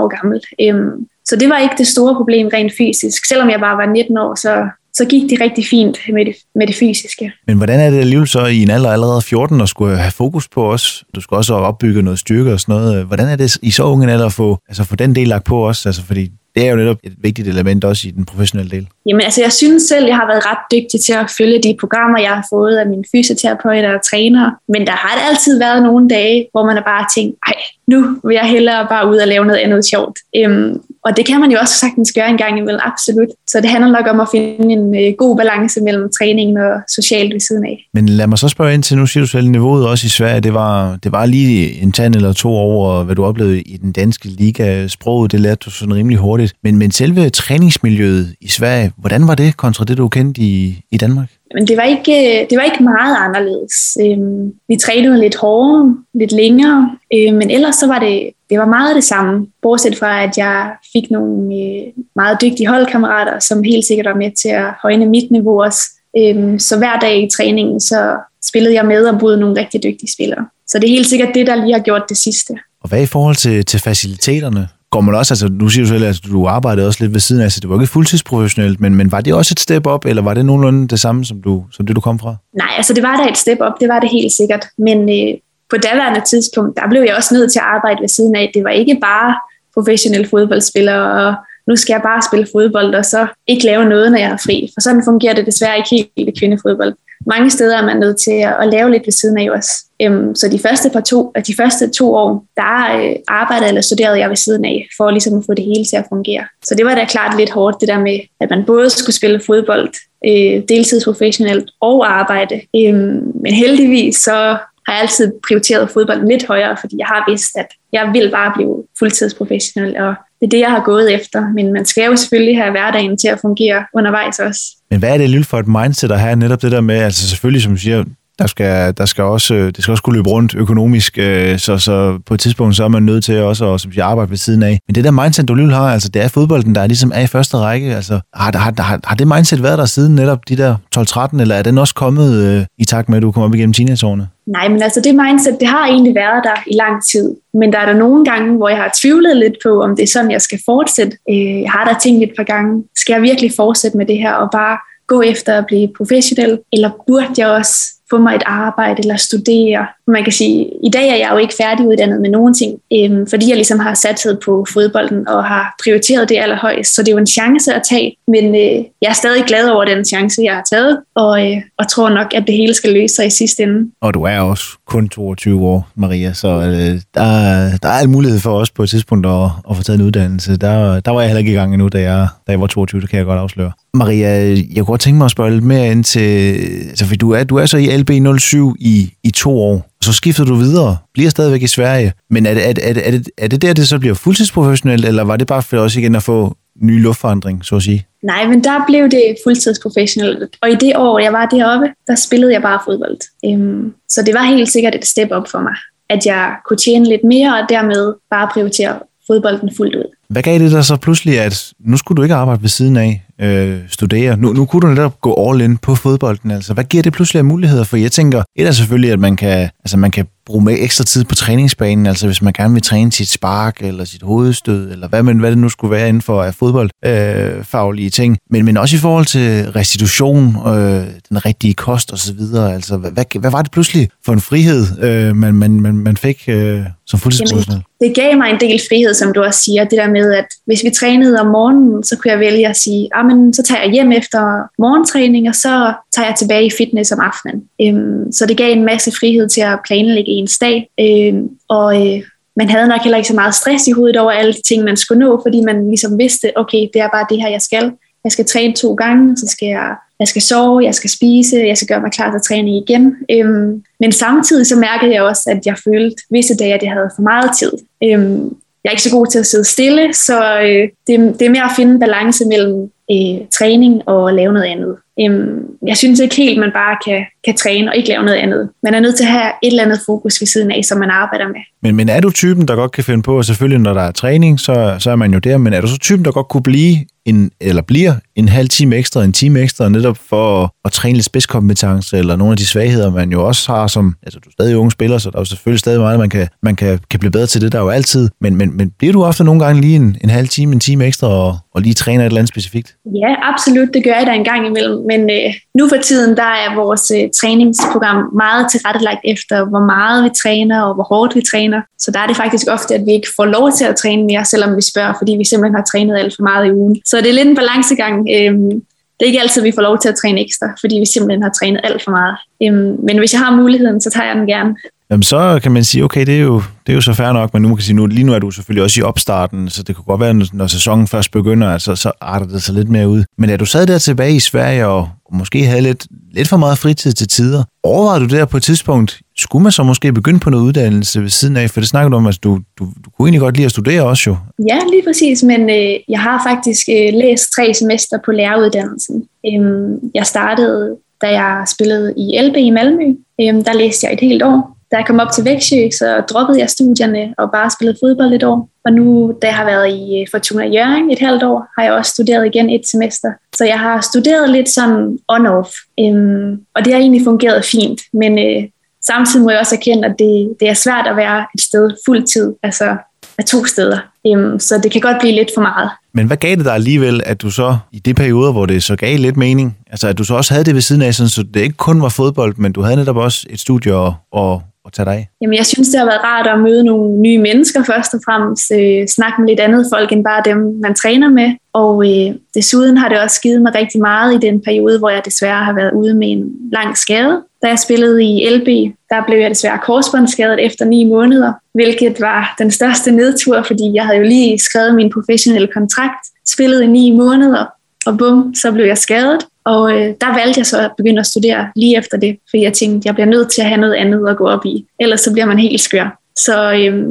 år gamle. Øh, så det var ikke det store problem rent fysisk. Selvom jeg bare var 19 år, så så gik det rigtig fint med det, med det fysiske. Men hvordan er det alligevel så i en alder allerede 14 at skulle have fokus på os? Du skal også opbygge noget styrke og sådan noget. Hvordan er det i så unge alder at få, altså få den del lagt på os? Altså fordi det er jo netop et vigtigt element også i den professionelle del. Jamen altså, jeg synes selv, jeg har været ret dygtig til at følge de programmer, jeg har fået af mine fysioterapeuter og trænere. Men der har altid været nogle dage, hvor man har bare tænkt, ej, nu vil jeg hellere bare ud og lave noget andet sjovt. Øhm, og det kan man jo også sagtens gøre en gang imellem, absolut. Så det handler nok om at finde en øh, god balance mellem træningen og socialt ved siden af. Men lad mig så spørge ind til, nu siger du selv, niveauet også i Sverige, det var, det var lige en tand eller to over, hvad du oplevede i den danske liga. Sproget, det lærte du sådan rimelig hurtigt. Men, men selve træningsmiljøet i Sverige, hvordan var det kontra det, du kendte i, i Danmark? Men det var ikke, det var ikke meget anderledes. Øhm, vi trænede lidt hårdere, lidt længere, øh, men ellers så var det, det var meget det samme. Bortset fra, at jeg fik nogle øh, meget dygtige holdkammerater, som helt sikkert var med til at højne mit niveau også. Øhm, så hver dag i træningen, så spillede jeg med og boede nogle rigtig dygtige spillere. Så det er helt sikkert det, der lige har gjort det sidste. Og hvad i forhold til, til faciliteterne? Går man også, altså du siger du selv, at du arbejdede også lidt ved siden af, så det var ikke fuldtidsprofessionelt, men, men var det også et step op, eller var det nogenlunde det samme, som, du, som det du kom fra? Nej, altså det var da et step op, det var det helt sikkert, men øh, på daværende tidspunkt, der blev jeg også nødt til at arbejde ved siden af. Det var ikke bare professionelle fodboldspillere og nu skal jeg bare spille fodbold, og så ikke lave noget, når jeg er fri. For sådan fungerer det desværre ikke helt i kvindefodbold mange steder er man nødt til at, at lave lidt ved siden af os. Øhm, så de første, par to, de første to år, der øh, arbejdede eller studerede jeg ved siden af, for ligesom at få det hele til at fungere. Så det var da klart lidt hårdt, det der med, at man både skulle spille fodbold, øh, deltidsprofessionelt og arbejde. Øhm, men heldigvis så har jeg altid prioriteret fodbold lidt højere, fordi jeg har vidst, at jeg vil bare blive fuldtidsprofessionel, og det er det, jeg har gået efter. Men man skal jo selvfølgelig have hverdagen til at fungere undervejs også. Men hvad er det lille for et mindset at have netop det der med, altså selvfølgelig som du siger, der skal, der skal også, øh, det skal også kunne løbe rundt økonomisk, øh, så, så på et tidspunkt så er man nødt til også at som siger, arbejde ved siden af. Men det der mindset, du lige har, altså det er fodbolden, der er ligesom er i første række. Altså, har, har, har, har det mindset været der siden netop de der 12-13, eller er den også kommet øh, i takt med, at du kommer op igennem teenageårene? Nej, men altså det mindset, det har egentlig været der i lang tid. Men der er der nogle gange, hvor jeg har tvivlet lidt på, om det er sådan, jeg skal fortsætte. Øh, jeg har da tænkt et par gange, skal jeg virkelig fortsætte med det her og bare gå efter at blive professionel, eller burde jeg også få mig et arbejde eller studere. Man kan sige, i dag er jeg jo ikke færdiguddannet med nogen ting, øhm, fordi jeg ligesom har sat på fodbolden og har prioriteret det allerhøjst. Så det er jo en chance at tage, men øh, jeg er stadig glad over den chance, jeg har taget, og, øh, og tror nok, at det hele skal løse sig i sidste ende. Og du er også kun 22 år, Maria, så øh, der, der er al mulighed for os på et tidspunkt at, at få taget en uddannelse. Der, der var jeg heller ikke i gang endnu, da jeg, da jeg var 22, det kan jeg godt afsløre. Maria, jeg kunne godt tænke mig at spørge lidt mere ind til, altså, for du er, du er så i LB07 i, i to år, så skifter du videre, bliver stadigvæk i Sverige, men er det, er, det, er, det, er, det, er det der, det så bliver fuldtidsprofessionelt, eller var det bare for også igen at få ny luftforandring, så at sige? Nej, men der blev det fuldtidsprofessionelt, og i det år, jeg var deroppe, der spillede jeg bare fodbold. Um, så det var helt sikkert et step op for mig, at jeg kunne tjene lidt mere, og dermed bare prioritere fodbolden fuldt ud. Hvad gav det dig så pludselig, at nu skulle du ikke arbejde ved siden af, øh, studere? Nu, nu kunne du netop gå all in på fodbolden. Altså, hvad giver det pludselig af muligheder? For jeg tænker, et er selvfølgelig, at man kan, altså man kan bruge med ekstra tid på træningsbanen, altså hvis man gerne vil træne sit spark, eller sit hovedstød, eller hvad, men, hvad det nu skulle være inden for fodboldfaglige øh, ting. Men, men også i forhold til restitution, øh, den rigtige kost osv. Altså, hvad, hvad, hvad var det pludselig for en frihed, øh, man, man, man, man fik øh, som fuldtidsprofessionel? Det gav mig en del frihed, som du også siger. Det der med, at hvis vi trænede om morgenen, så kunne jeg vælge at sige, ah, men så tager jeg hjem efter morgentræning, og så tager jeg tilbage i fitness om aftenen. Øhm, så det gav en masse frihed til at planlægge ens dag. øh, og øh, man havde nok heller ikke så meget stress i hovedet over alle de ting, man skulle nå, fordi man ligesom vidste, okay, det er bare det her, jeg skal. Jeg skal træne to gange, så skal jeg, jeg skal sove, jeg skal spise, jeg skal gøre mig klar til at træne igen. Øhm, men samtidig så mærkede jeg også, at jeg følte visse dage, at jeg havde for meget tid. Øhm, jeg er ikke så god til at sidde stille, så øh, det, det er mere at finde en balance mellem øh, træning og lave noget andet. Øhm, jeg synes ikke helt, man bare kan, kan træne og ikke lave noget andet. Man er nødt til at have et eller andet fokus ved siden af, som man arbejder med. Men, men er du typen, der godt kan finde på, og selvfølgelig når der er træning, så, så er man jo der, men er du så typen, der godt kunne blive en, eller bliver en halv time ekstra, en time ekstra, netop for at træne lidt spidskompetence, eller nogle af de svagheder, man jo også har som, altså du er stadig unge spiller, så der er jo selvfølgelig stadig meget, man kan, man kan, kan blive bedre til det, der er jo altid, men, men, men bliver du ofte nogle gange lige en, en halv time, en time ekstra, og, og lige træner et eller andet specifikt? Ja, absolut, det gør jeg da en gang imellem, men øh, nu for tiden, der er vores øh, træningsprogram meget tilrettelagt efter, hvor meget vi træner, og hvor hårdt vi træner, så der er det faktisk ofte, at vi ikke får lov til at træne mere, selvom vi spørger, fordi vi simpelthen har trænet alt for meget i ugen. Så det er lidt en balancegang. Øhm, det er ikke altid, vi får lov til at træne ekstra, fordi vi simpelthen har trænet alt for meget. Øhm, men hvis jeg har muligheden, så tager jeg den gerne. Jamen så kan man sige, okay, det er jo, det er jo så fair nok, men nu kan sige, nu, lige nu er du selvfølgelig også i opstarten, så det kunne godt være, når sæsonen først begynder, altså, så arter det sig lidt mere ud. Men er du sad der tilbage i Sverige og, og måske havde lidt, lidt for meget fritid til tider, overvejede du der på et tidspunkt, skulle man så måske begynde på noget uddannelse ved siden af? For det snakker du om, at du, du, du kunne egentlig godt lide at studere også jo. Ja, lige præcis, men øh, jeg har faktisk øh, læst tre semester på læreruddannelsen. Øhm, jeg startede, da jeg spillede i LB i Malmø. Øhm, der læste jeg et helt år da jeg kom op til Vægtsjø, så droppede jeg studierne og bare spillede fodbold et år. Og nu, da jeg har været i øh, Fortuna Jørgen et halvt år, har jeg også studeret igen et semester. Så jeg har studeret lidt sådan on-off, øhm, og det har egentlig fungeret fint. Men øh, samtidig må jeg også erkende, at det, det er svært at være et sted fuldtid, altså af to steder. Øhm, så det kan godt blive lidt for meget. Men hvad gav det dig alligevel, at du så i de perioder, hvor det så gav lidt mening, altså at du så også havde det ved siden af, sådan, så det ikke kun var fodbold, men du havde netop også et studie og, og at tage dig af? Jamen, jeg synes, det har været rart at møde nogle nye mennesker først og fremmest. Øh, snakke med lidt andet folk end bare dem, man træner med. Og øh, desuden har det også givet mig rigtig meget i den periode, hvor jeg desværre har været ude med en lang skade. Da jeg spillede i LB, der blev jeg desværre korsbåndsskadet efter ni måneder, hvilket var den største nedtur, fordi jeg havde jo lige skrevet min professionelle kontrakt, spillet i ni måneder, og bum, så blev jeg skadet. Og øh, der valgte jeg så at begynde at studere lige efter det, fordi jeg tænkte, jeg bliver nødt til at have noget andet at gå op i, ellers så bliver man helt skør. Så øh,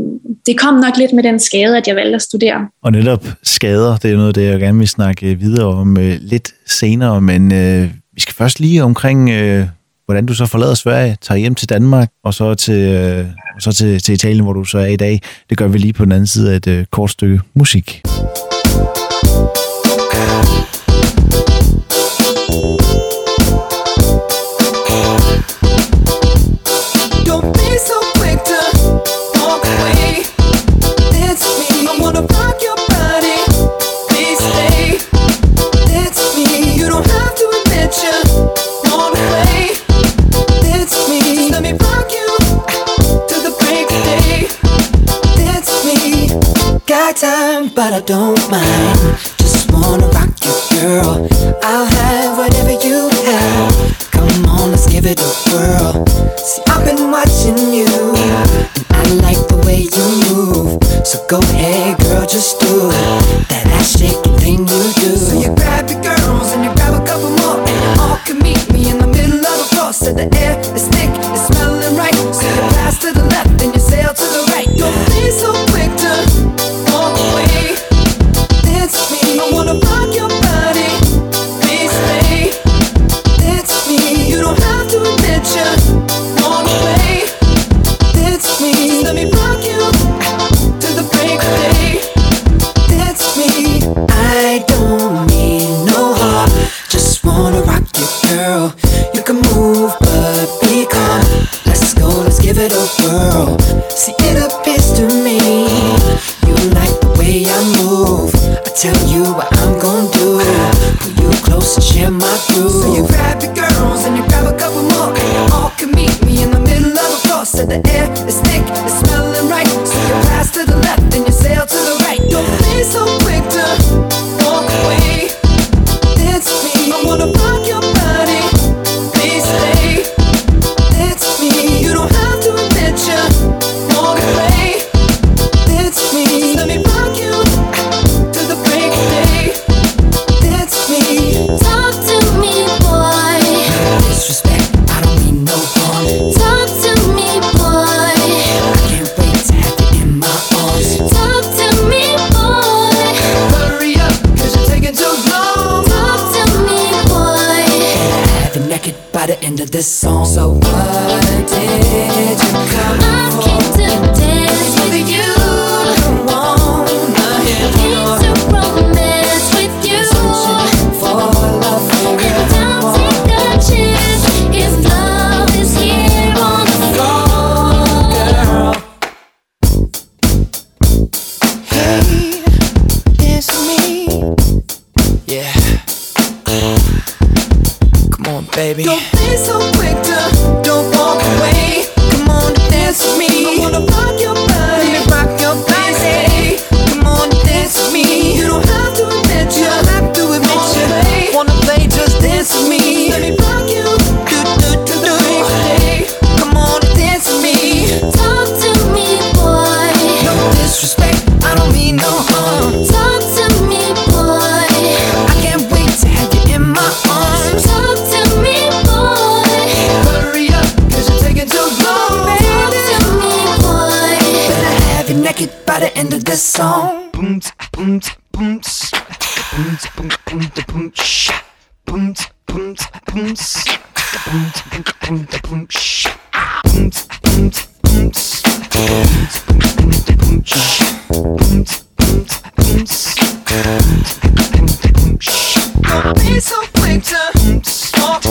det kom nok lidt med den skade, at jeg valgte at studere. Og netop skader, det er noget det, jeg gerne vil snakke øh, videre om øh, lidt senere, men øh, vi skal først lige omkring, øh, hvordan du så forlader Sverige, tager hjem til Danmark, og så til, øh, og så til, til Italien, hvor du så er i dag. Det gør vi lige på den anden side af et øh, kort stykke musik. time,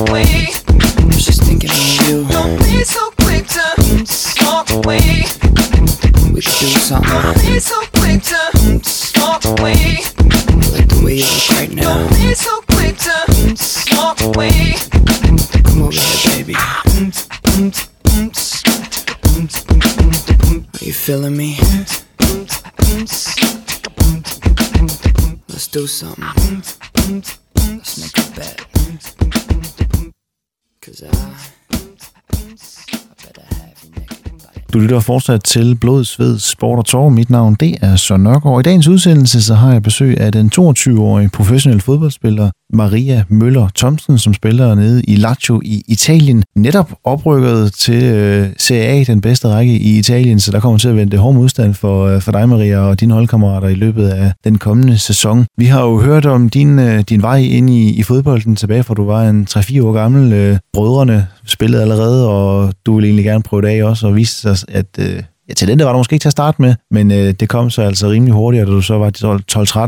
away. I was just thinking of you. Don't be so quick to walk away. We could do something. Don't be so quick to walk away. Like the way you look right now. Don't be so quick to walk away. Come over here, baby. Are you feeling me? Let's do something. Let's make a bet. Cause I, Du lytter fortsat til Blod, Sved, Sport og Tår. Mit navn det er Søren Nørgaard. I dagens udsendelse så har jeg besøg af den 22-årige professionelle fodboldspiller Maria Møller Thomsen, som spiller nede i Lazio i Italien. Netop oprykket til øh, Serie A, den bedste række i Italien, så der kommer til at vente hård modstand for, øh, for dig, Maria, og dine holdkammerater i løbet af den kommende sæson. Vi har jo hørt om din, øh, din vej ind i, i fodbolden tilbage, fra du var en 3-4 år gammel. Øh, brødrene spillede allerede, og du ville egentlig gerne prøve det af også, og viste sig, at øh, ja, talentet var der måske ikke til at starte med, men øh, det kom så altså rimelig hurtigt, og da du så var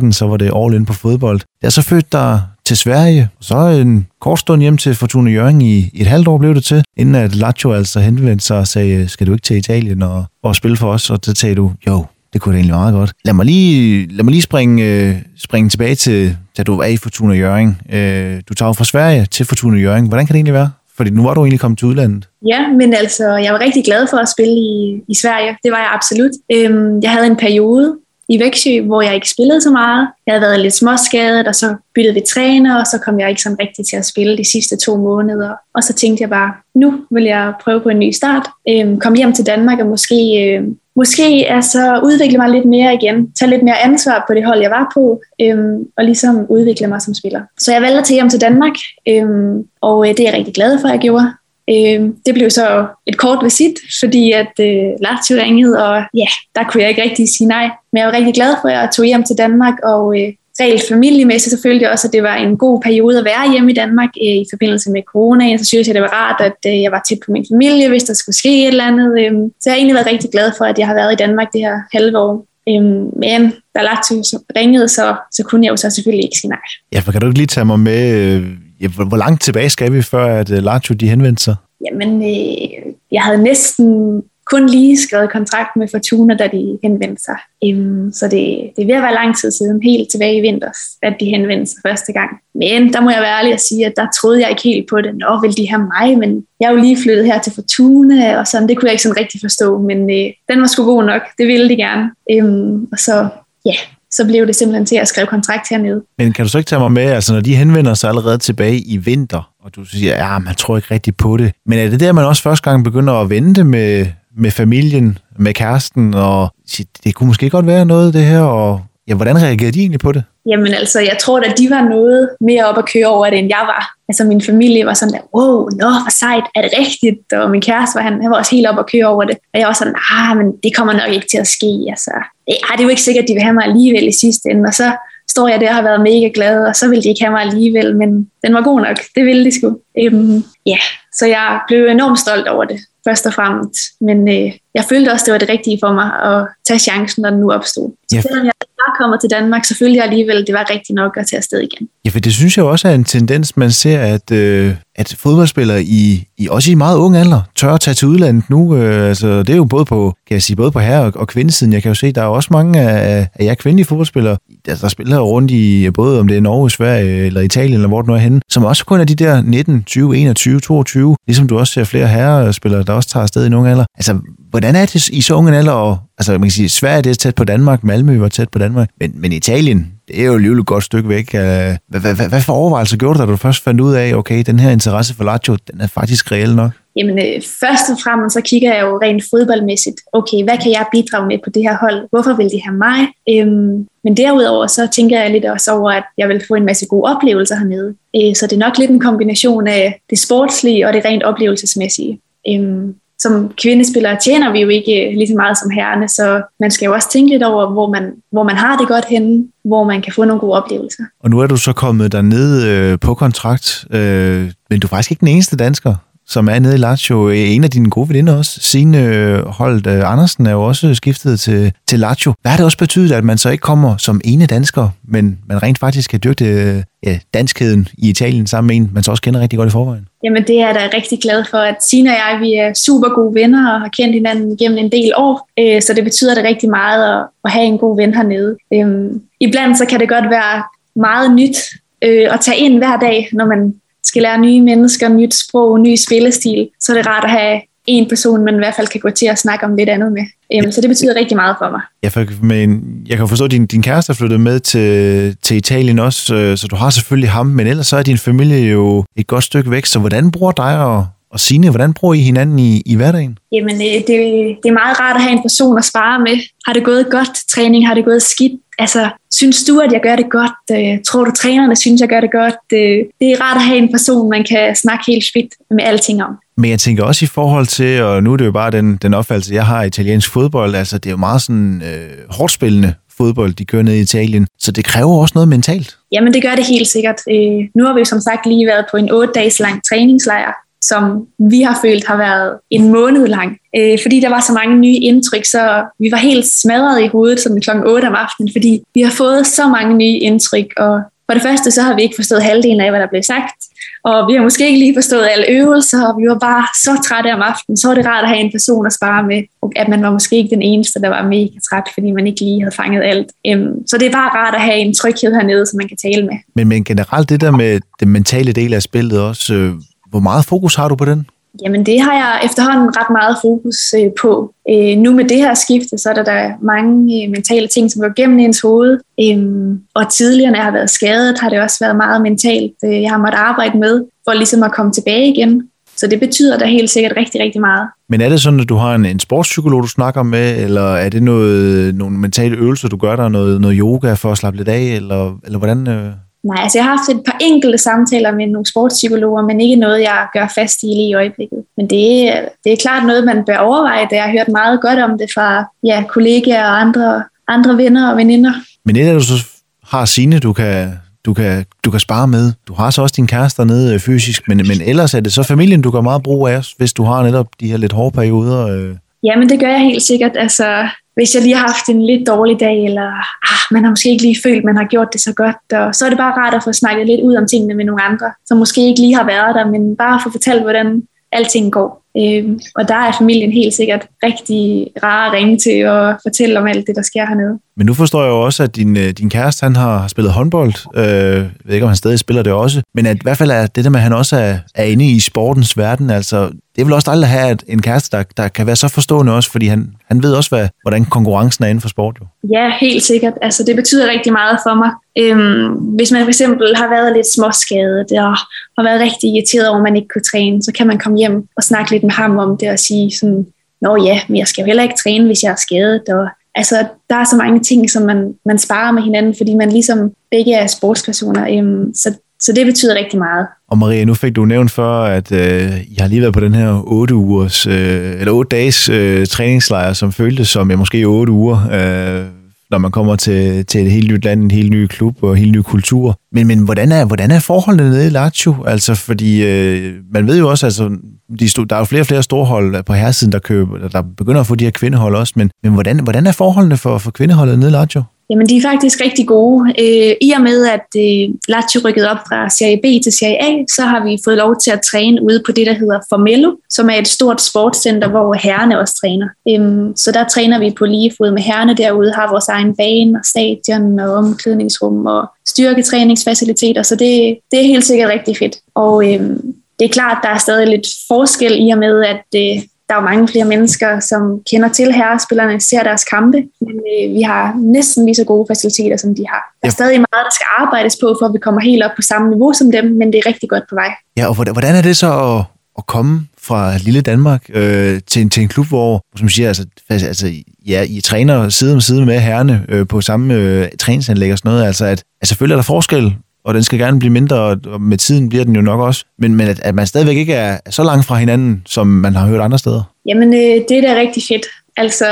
12-13, så var det all in på fodbold. Jeg så født dig til Sverige, og så en kort stund hjem til Fortuna Jørgen i, et halvt år blev det til, inden at Lazio altså henvendte sig og sagde, øh, skal du ikke til Italien og, og spille for os? Og så sagde du, jo, det kunne det egentlig meget godt. Lad mig lige, lad mig lige springe, øh, springe tilbage til, da du var i Fortuna Jørgen. Øh, du tager fra Sverige til Fortuna Jørgen. Hvordan kan det egentlig være? Fordi nu var du egentlig kommet til udlandet. Ja, men altså, jeg var rigtig glad for at spille i, i Sverige. Det var jeg absolut. Øhm, jeg havde en periode i Væxjø, hvor jeg ikke spillede så meget. Jeg havde været lidt småskadet, og så byttede vi træner, og så kom jeg ikke sådan rigtig til at spille de sidste to måneder. Og så tænkte jeg bare, nu vil jeg prøve på en ny start. Øhm, kom hjem til Danmark og måske, øhm, måske altså, udvikle mig lidt mere igen. Tage lidt mere ansvar på det hold, jeg var på, øhm, og ligesom udvikle mig som spiller. Så jeg valgte at tage hjem til Danmark, øhm, og øh, det er jeg rigtig glad for, at jeg gjorde. Øh, det blev så et kort visit, fordi at øh, Lazio ringede, og ja, der kunne jeg ikke rigtig sige nej. Men jeg var rigtig glad for, at jeg tog hjem til Danmark, og øh, rent familiemæssigt så følte jeg også, at det var en god periode at være hjemme i Danmark øh, i forbindelse med corona. Så synes jeg, det var rart, at øh, jeg var tæt på min familie, hvis der skulle ske et eller andet. Øh. Så jeg har egentlig været rigtig glad for, at jeg har været i Danmark det her halve år. Øhm, men da Lazio så ringede, så, så kunne jeg jo så selvfølgelig ikke sige nej. Ja, for kan du ikke lige tage mig med, øh, ja, hvor, hvor langt tilbage skal vi, før at øh, Lazio de henvendte sig? Jamen, øh, jeg havde næsten kun lige skrevet kontrakt med Fortuna, da de henvendte sig. Øhm, så det, det er ved at være lang tid siden, helt tilbage i vinters, at de henvendte sig første gang. Men der må jeg være ærlig at sige, at der troede jeg ikke helt på det. Nå, vil de have mig? Men jeg er jo lige flyttet her til Fortuna, og sådan, det kunne jeg ikke sådan rigtig forstå. Men øh, den var sgu god nok, det ville de gerne. Øhm, og så, ja, så blev det simpelthen til at skrive kontrakt hernede. Men kan du så ikke tage mig med, altså når de henvender sig allerede tilbage i vinter, og du siger, ja, man tror ikke rigtig på det. Men er det der, man også første gang begynder at vente med, med familien, med kæresten, og sige, det kunne måske godt være noget, det her, og ja, hvordan reagerede de egentlig på det? Jamen altså, jeg tror at de var noget mere op at køre over det, end jeg var. Altså min familie var sådan der, wow, nå, hvor sejt, er det rigtigt? Og min kæreste var, han, han var også helt op at køre over det. Og jeg var sådan, ah, men det kommer nok ikke til at ske. Altså, ah, det er jo ikke sikkert, at de vil have mig alligevel i sidste ende. Og så står jeg der og har været mega glad, og så ville de ikke have mig alligevel, men den var god nok. Det ville de sgu. Øhm, ja, så jeg blev enormt stolt over det, først og fremmest. Men øh, jeg følte også, det var det rigtige for mig og tage chancen, når den nu opstod. Så Ja. selvom jeg bare kommer til Danmark, så følte jeg alligevel, det var rigtigt nok at tage afsted igen. Ja, for det synes jeg også er en tendens, man ser, at, øh, at fodboldspillere i, i også i meget ung alder tør at tage til udlandet nu. Øh, altså, det er jo både på, kan jeg sige, både på herre- og, og kvindesiden. Jeg kan jo se, der er også mange af, af jer kvindelige fodboldspillere, der, der spiller rundt i, både om det er Norge, Sverige eller Italien, eller hvor det nu er henne, som også kun er de der 19, 20, 21, 22, ligesom du også ser flere herrespillere, der også tager afsted i en ung alder. Altså, hvordan er det i så ung en alder? Og, altså, man kan sige, Sverige det er tæt på Danmark, Malmø var tæt på Danmark, men, men Italien, det er jo alligevel et godt stykke væk. Øh, hvad, hvad, hvad, hvad for overvejelser gjorde du, da du først fandt ud af, okay, den her interesse for Lazio, den er faktisk reel nok? Jamen, øh, først og fremmest så kigger jeg jo rent fodboldmæssigt. Okay, hvad kan jeg bidrage med på det her hold? Hvorfor vil de have mig? Øhm, men derudover så tænker jeg lidt også over, at jeg vil få en masse gode oplevelser hernede. Øh, så det er nok lidt en kombination af det sportslige og det rent oplevelsesmæssige. Øhm, som kvindespillere tjener vi jo ikke lige så meget som herrene, så man skal jo også tænke lidt over, hvor man, hvor man har det godt henne, hvor man kan få nogle gode oplevelser. Og nu er du så kommet derned øh, på kontrakt, øh, men du er faktisk ikke den eneste dansker, som er nede i Lazio. Øh, en af dine gode veninder også, Signe øh, Holt øh, Andersen, er jo også skiftet til, til Lazio. Hvad har det også betydet, at man så ikke kommer som ene dansker, men man rent faktisk kan dyrke øh, ja, danskheden i Italien sammen med en, man så også kender rigtig godt i forvejen? Jamen det er jeg da rigtig glad for, at Sina og jeg vi er super gode venner og har kendt hinanden gennem en del år, øh, så det betyder det rigtig meget at, have en god ven hernede. Øhm, iblandt så kan det godt være meget nyt øh, at tage ind hver dag, når man skal lære nye mennesker, nyt sprog, ny spillestil, så er det rart at have en person, man i hvert fald kan gå til at snakke om lidt andet med. Øhm, så det betyder rigtig meget for mig. Jeg, for, men jeg kan forstå, at din, din kæreste er flyttet med til, til Italien også, øh, så du har selvfølgelig ham, men ellers så er din familie jo et godt stykke væk, så hvordan bruger dig og, og Signe, hvordan bruger I hinanden i, i hverdagen? Jamen, øh, det, det er meget rart at have en person at spare med. Har det gået godt træning? Har det gået skidt? Altså, synes du, at jeg gør det godt? Øh, tror du, trænerne synes, jeg gør det godt? Øh, det er rart at have en person, man kan snakke helt frit med alting om. Men jeg tænker også i forhold til, og nu er det jo bare den, den opfattelse, jeg har af italiensk fodbold, altså det er jo meget sådan øh, hårdt spillende fodbold, de kører ned i Italien, så det kræver også noget mentalt. Jamen, det gør det helt sikkert. Øh, nu har vi jo som sagt lige været på en otte dages lang træningslejr, som vi har følt har været en måned lang. Øh, fordi der var så mange nye indtryk, så vi var helt smadret i hovedet sådan klokken 8 om aftenen, fordi vi har fået så mange nye indtryk, og for det første så har vi ikke forstået halvdelen af, hvad der blev sagt, og vi har måske ikke lige forstået alle øvelser, og vi var bare så trætte om aftenen. Så var det rart at have en person at spare med, og at man var måske ikke den eneste, der var mega træt, fordi man ikke lige havde fanget alt. Øhm, så det er bare rart at have en tryghed hernede, som man kan tale med. Men, men generelt det der med den mentale del af spillet også, øh, hvor meget fokus har du på den? Jamen det har jeg efterhånden ret meget fokus øh, på. Øh, nu med det her skifte, så er der, der mange øh, mentale ting, som går gennem ens hoved. Øhm, og tidligere, når jeg har været skadet, har det også været meget mentalt. Jeg har måttet arbejde med, for ligesom at komme tilbage igen. Så det betyder da helt sikkert rigtig, rigtig meget. Men er det sådan, at du har en, en sportspsykolog, du snakker med, eller er det noget, nogle mentale øvelser, du gør der, noget, noget yoga for at slappe lidt af, eller, eller hvordan? Nej, altså jeg har haft et par enkelte samtaler med nogle sportspsykologer, men ikke noget, jeg gør fast i lige i øjeblikket. Men det, er- det er klart noget, man bør overveje, da jeg har hørt meget godt om det fra ja, kollegaer og andre, andre venner og veninder. Men et af du så har Signe, du kan, du, kan, du kan spare med. Du har så også din kæreste dernede øh, fysisk, men, men ellers er det så familien, du gør meget brug af, hvis du har netop de her lidt hårde perioder. Øh. Jamen, det gør jeg helt sikkert. Altså, hvis jeg lige har haft en lidt dårlig dag, eller ah, man har måske ikke lige følt, man har gjort det så godt, og så er det bare rart at få snakket lidt ud om tingene med nogle andre, som måske ikke lige har været der, men bare få fortalt, hvordan alting går. Øhm, og der er familien helt sikkert rigtig rar at ringe til og fortælle om alt det, der sker hernede. Men nu forstår jeg jo også, at din, øh, din kæreste han har spillet håndbold. Øh, jeg ved ikke, om han stadig spiller det også. Men at, i hvert fald er det der med, at han også er, er inde i sportens verden. Altså, det er vel også dejligt at have en kæreste, der, der kan være så forstående også, fordi han, han ved også, hvad, hvordan konkurrencen er inden for sport. Jo. Ja, helt sikkert. Altså, det betyder rigtig meget for mig. Øhm, hvis man for eksempel har været lidt småskadet og har været rigtig irriteret over, at man ikke kunne træne, så kan man komme hjem og snakke lidt med ham om det og sige sådan, Nå ja, men jeg skal jo heller ikke træne, hvis jeg er skadet. Og, altså, der er så mange ting, som man, man sparer med hinanden, fordi man ligesom begge er sportspersoner. Øhm, så, så det betyder rigtig meget. Og Maria, nu fik du nævnt før, at øh, I har lige været på den her 8 ugers, øh, eller 8 dages øh, træningslejr, som føltes som ja, måske 8 uger, øh, når man kommer til, til et helt nyt land, en helt ny klub og en helt ny kultur. Men, men hvordan, er, hvordan er forholdene nede i Lazio? Altså, fordi øh, man ved jo også, altså, de stod, der er jo flere og flere storhold på herresiden, der, køber, der begynder at få de her kvindehold også, men, men hvordan, hvordan er forholdene for, for kvindeholdet nede i Lazio? Jamen, de er faktisk rigtig gode. Øh, I og med, at øh, Lazio rykkede op fra Serie B til Serie A, så har vi fået lov til at træne ude på det, der hedder Formello, som er et stort sportscenter, hvor herrene også træner. Øhm, så der træner vi på lige fod med herrene derude, har vores egen bane og stadion og omklædningsrum og styrketræningsfaciliteter, så det, det er helt sikkert rigtig fedt. Og øhm, det er klart, der er stadig lidt forskel i og med, at øh, der er jo mange flere mennesker, som kender til herrespillerne, ser deres kampe, men øh, vi har næsten lige så gode faciliteter, som de har. Der er Ja. stadig meget, der skal arbejdes på, for at vi kommer helt op på samme niveau som dem, men det er rigtig godt på vej. Ja, og hvordan, er det så at, at komme fra lille Danmark øh, til, en, til en klub, hvor, som siger, altså, altså ja, I træner side om side med herrene øh, på samme øh, træningsanlæg og sådan noget, altså at, at selvfølgelig er der forskel, og den skal gerne blive mindre, og med tiden bliver den jo nok også, men, men at, at man stadigvæk ikke er så langt fra hinanden, som man har hørt andre steder. Jamen, øh, det er da rigtig fedt. Altså,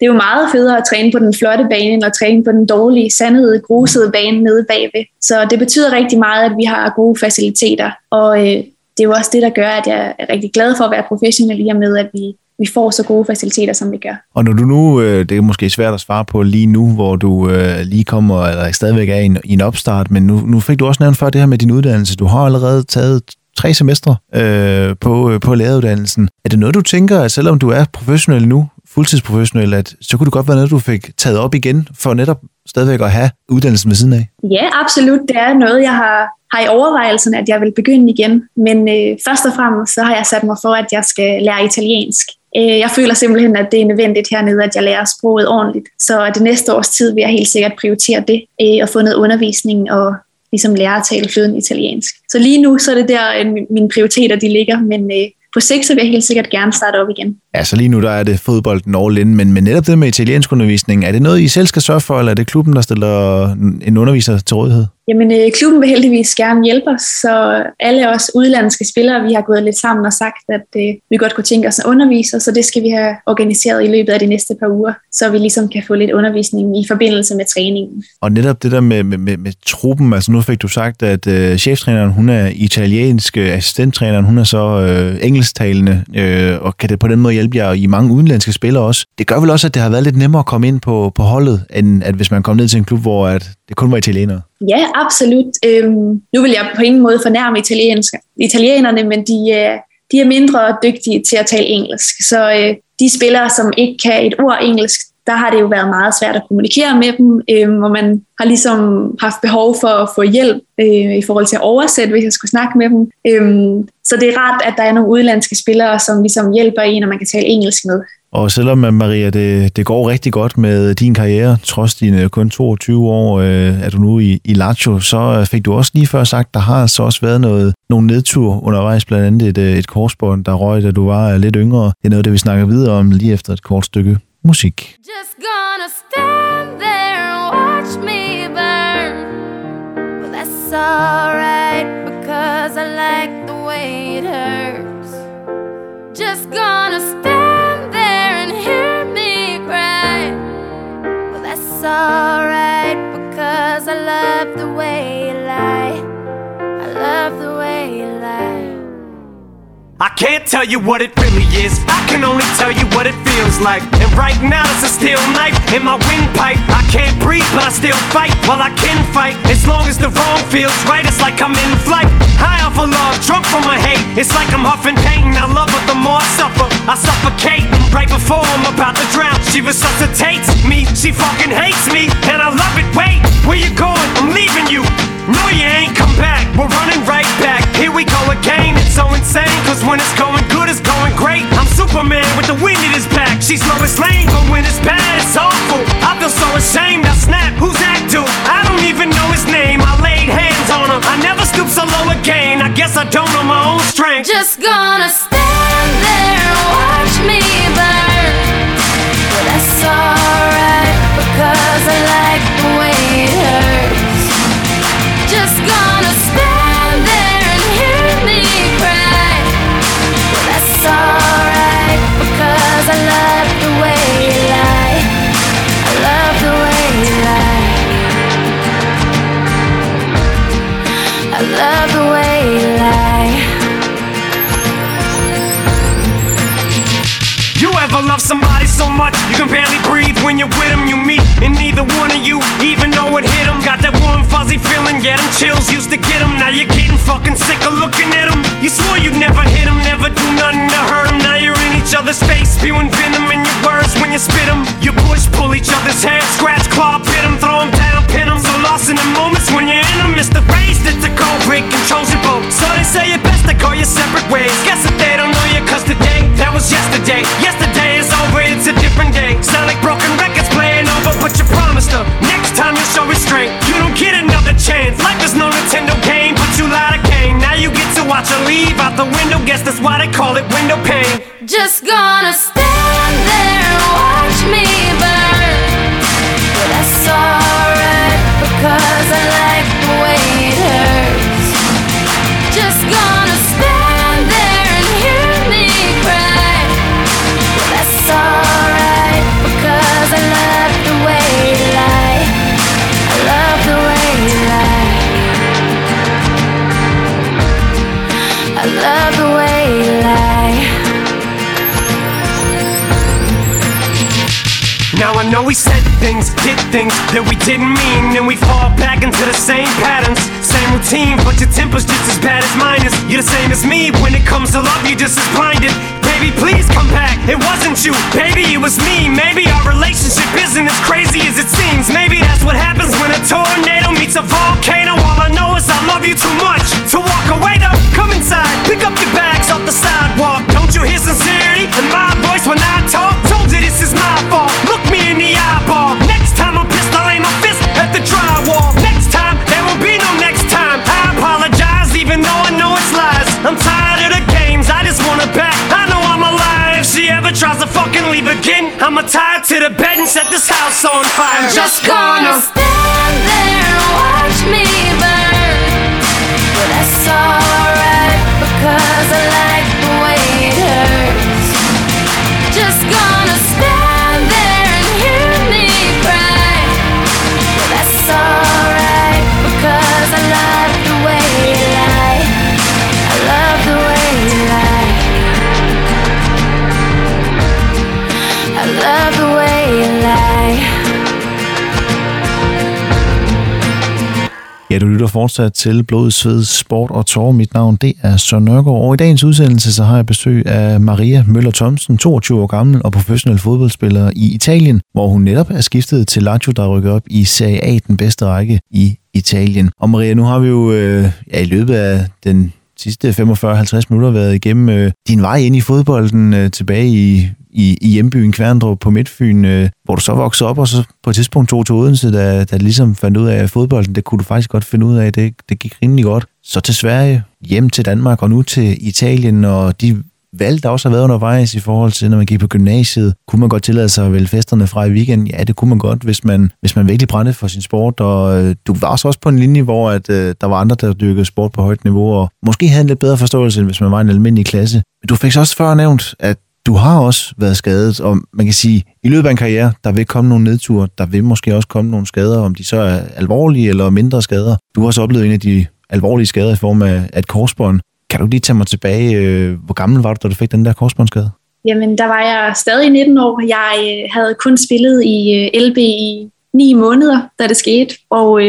det er jo meget federe at træne på den flotte bane, end at træne på den dårlige, sandede, grusede bane nede bagved. Så det betyder rigtig meget, at vi har gode faciliteter, og øh, det er jo også det, der gør, at jeg er rigtig glad for at være professionel i og med, at vi, vi får så gode faciliteter, som vi gør. Og når du nu, øh, det er måske svært at svare på lige nu, hvor du øh, lige kommer, eller stadigvæk er i en, i en opstart, men nu, nu fik du også nævnt før det her med din uddannelse. Du har allerede taget tre semestre øh, på, øh, på læreruddannelsen. Er det noget, du tænker, at selvom du er professionel nu, fuldtidsprofessionel, at så kunne det godt være noget, du fik taget op igen, for netop stadigvæk at have uddannelsen ved siden af? Ja, absolut. Det er noget, jeg har, har i overvejelsen, at jeg vil begynde igen. Men øh, først og fremmest så har jeg sat mig for, at jeg skal lære italiensk. Øh, jeg føler simpelthen, at det er nødvendigt hernede, at jeg lærer sproget ordentligt. Så det næste års tid vil jeg helt sikkert prioritere det, øh, og få noget undervisning og ligesom lære at tale flydende italiensk. Så lige nu så er det der, øh, mine prioriteter de ligger, men på sigt så vil jeg helt sikkert gerne starte op igen. Altså lige nu der er det fodbolden all in, men, men netop det med italiensk undervisning, er det noget, I selv skal sørge for, eller er det klubben, der stiller en underviser til rådighed? Jamen, øh, klubben vil heldigvis gerne hjælpe os, så alle os udlandske spillere, vi har gået lidt sammen og sagt, at øh, vi godt kunne tænke os at undervise, så det skal vi have organiseret i løbet af de næste par uger, så vi ligesom kan få lidt undervisning i forbindelse med træningen. Og netop det der med, med, med, med truppen, altså nu fik du sagt, at øh, cheftræneren, hun er italiensk, øh, assistenttræneren, hun er så øh, engelsktalende, øh, og kan det på den måde hjælpe jer i mange udenlandske spillere også. Det gør vel også, at det har været lidt nemmere at komme ind på, på holdet, end at hvis man kom ned til en klub, hvor at det kun var italienere. Ja, absolut. Øhm, nu vil jeg på ingen måde fornærme italiensk, italienerne, men de, øh, de er mindre dygtige til at tale engelsk. Så øh, de spillere, som ikke kan et ord engelsk, der har det jo været meget svært at kommunikere med dem, øh, hvor man har ligesom haft behov for at få hjælp øh, i forhold til at oversætte, hvis jeg skulle snakke med dem. Øh, så det er rart, at der er nogle udlandske spillere, som ligesom hjælper en, og man kan tale engelsk med. Og selvom, øh, Maria, det, det går rigtig godt med din karriere, trods dine øh, kun 22 år, øh, er du nu i, i Lazio, så øh, fik du også lige før sagt, der har så også været noget, nogle nedtur undervejs, blandt andet et, et korsbånd, der røg, da du var lidt yngre. Det er noget, det vi snakker videre om lige efter et kort stykke musik. Just gonna stand there and watch me burn. Well, that's alright because I like the way it hurts. Just gonna stand there and hear me cry. That's alright because I love the way you lie. I love the way. I can't tell you what it really is. I can only tell you what it feels like. And right now, it's a steel knife in my windpipe. I can't breathe, but I still fight. Well, I can fight as long as the wrong feels right. It's like I'm in flight. High off of love, drunk from my hate. It's like I'm huffing pain. I love her the more I suffer. I suffocate right before I'm about to drown. She resuscitates me. She fucking hates me, and I love it. Wait, where you going? I'm leaving you. No, you ain't come back. We're running right back. Here we go again. It's so insane, cause when it's going good, it's going great. I'm Superman with the wind in his back. She's Lois Lane, but when it's bad, it's awful. I feel so ashamed. I snap. Who's that dude? I don't even know his name. I laid hands on him. I never stoop so low again. I guess I don't know my own strength. Just gonna stand there and watch me burn. But that's alright other's face, spewing venom in your words when you spit them. You push, pull each other's hair, scratch, claw, pit them, throw them down, pin them. So lost in the moments when you're in them, it's the that's a cold break controls your boat. So they say it best to call your separate ways. Guess that they don't know you, cause today, that was yesterday. Yesterday is over, it's a different day. Sound like broken records playing over, but you promised her. Next time you show restraint, you don't get another chance. Life is no Nintendo game, but you lied again. Now you get to watch her leave out the window. Guess that's why they call it window pane. Just gonna stand know we said things, did things that we didn't mean, and we fall back into the same patterns, same routine. But your temper's just as bad as mine is. You're the same as me when it comes to love. You're just as blinded. Baby, please come back. It wasn't you, baby, it was me. Maybe our relationship isn't as crazy as it seems. Maybe that's what happens when a tornado meets a volcano. All I know is I love you too much to walk away. Though, come inside, pick up your bags off the sidewalk. Don't you hear sincerity in my voice when I talk? Told you this is my fault. Eyeball. Next time I'm pissed, I'll aim my fist at the drywall. Next time, there will be no next time. I apologize, even though I know it's lies. I'm tired of the games, I just wanna back. I know I'm alive. If she ever tries to fucking leave again, I'ma tie her to the bed and set this house on fire. I'm just gonna. stand there and watch me burn. But that's alright because Ja, du lytter fortsat til Blod, Sved, Sport og Tår. Mit navn det er Søren Nørgaard, og i dagens udsendelse så har jeg besøg af Maria Møller Thomsen, 22 år gammel og professionel fodboldspiller i Italien, hvor hun netop er skiftet til Lazio, der rykker op i Serie A, den bedste række i Italien. Og Maria, nu har vi jo øh, ja, i løbet af den sidste 45-50 minutter været igennem øh, din vej ind i fodbolden øh, tilbage i, i, i hjembyen Kværndrup på Midtfyn, øh, hvor du så voksede op, og så på et tidspunkt tog til Odense, da, da du ligesom fandt ud af, fodbolden, det kunne du faktisk godt finde ud af, det, det gik rimelig godt. Så til Sverige, hjem til Danmark og nu til Italien, og de valg, der også har været undervejs i forhold til, når man gik på gymnasiet, kunne man godt tillade sig at vælge festerne fra i weekenden? Ja, det kunne man godt, hvis man, hvis man virkelig brændte for sin sport, og øh, du var så også på en linje, hvor at, øh, der var andre, der dyrkede sport på højt niveau, og måske havde en lidt bedre forståelse, end hvis man var en almindelig klasse. Men du fik så også før nævnt, at du har også været skadet, og man kan sige, i løbet af en karriere, der vil komme nogle nedture, der vil måske også komme nogle skader, om de så er alvorlige eller mindre skader. Du har også oplevet en af de alvorlige skader i form af et korsbånd. Kan du lige tage mig tilbage? Øh, hvor gammel var du, da du fik den der korsbåndsskade? Jamen, der var jeg stadig 19 år. Jeg øh, havde kun spillet i øh, LB i 9 måneder, da det skete, og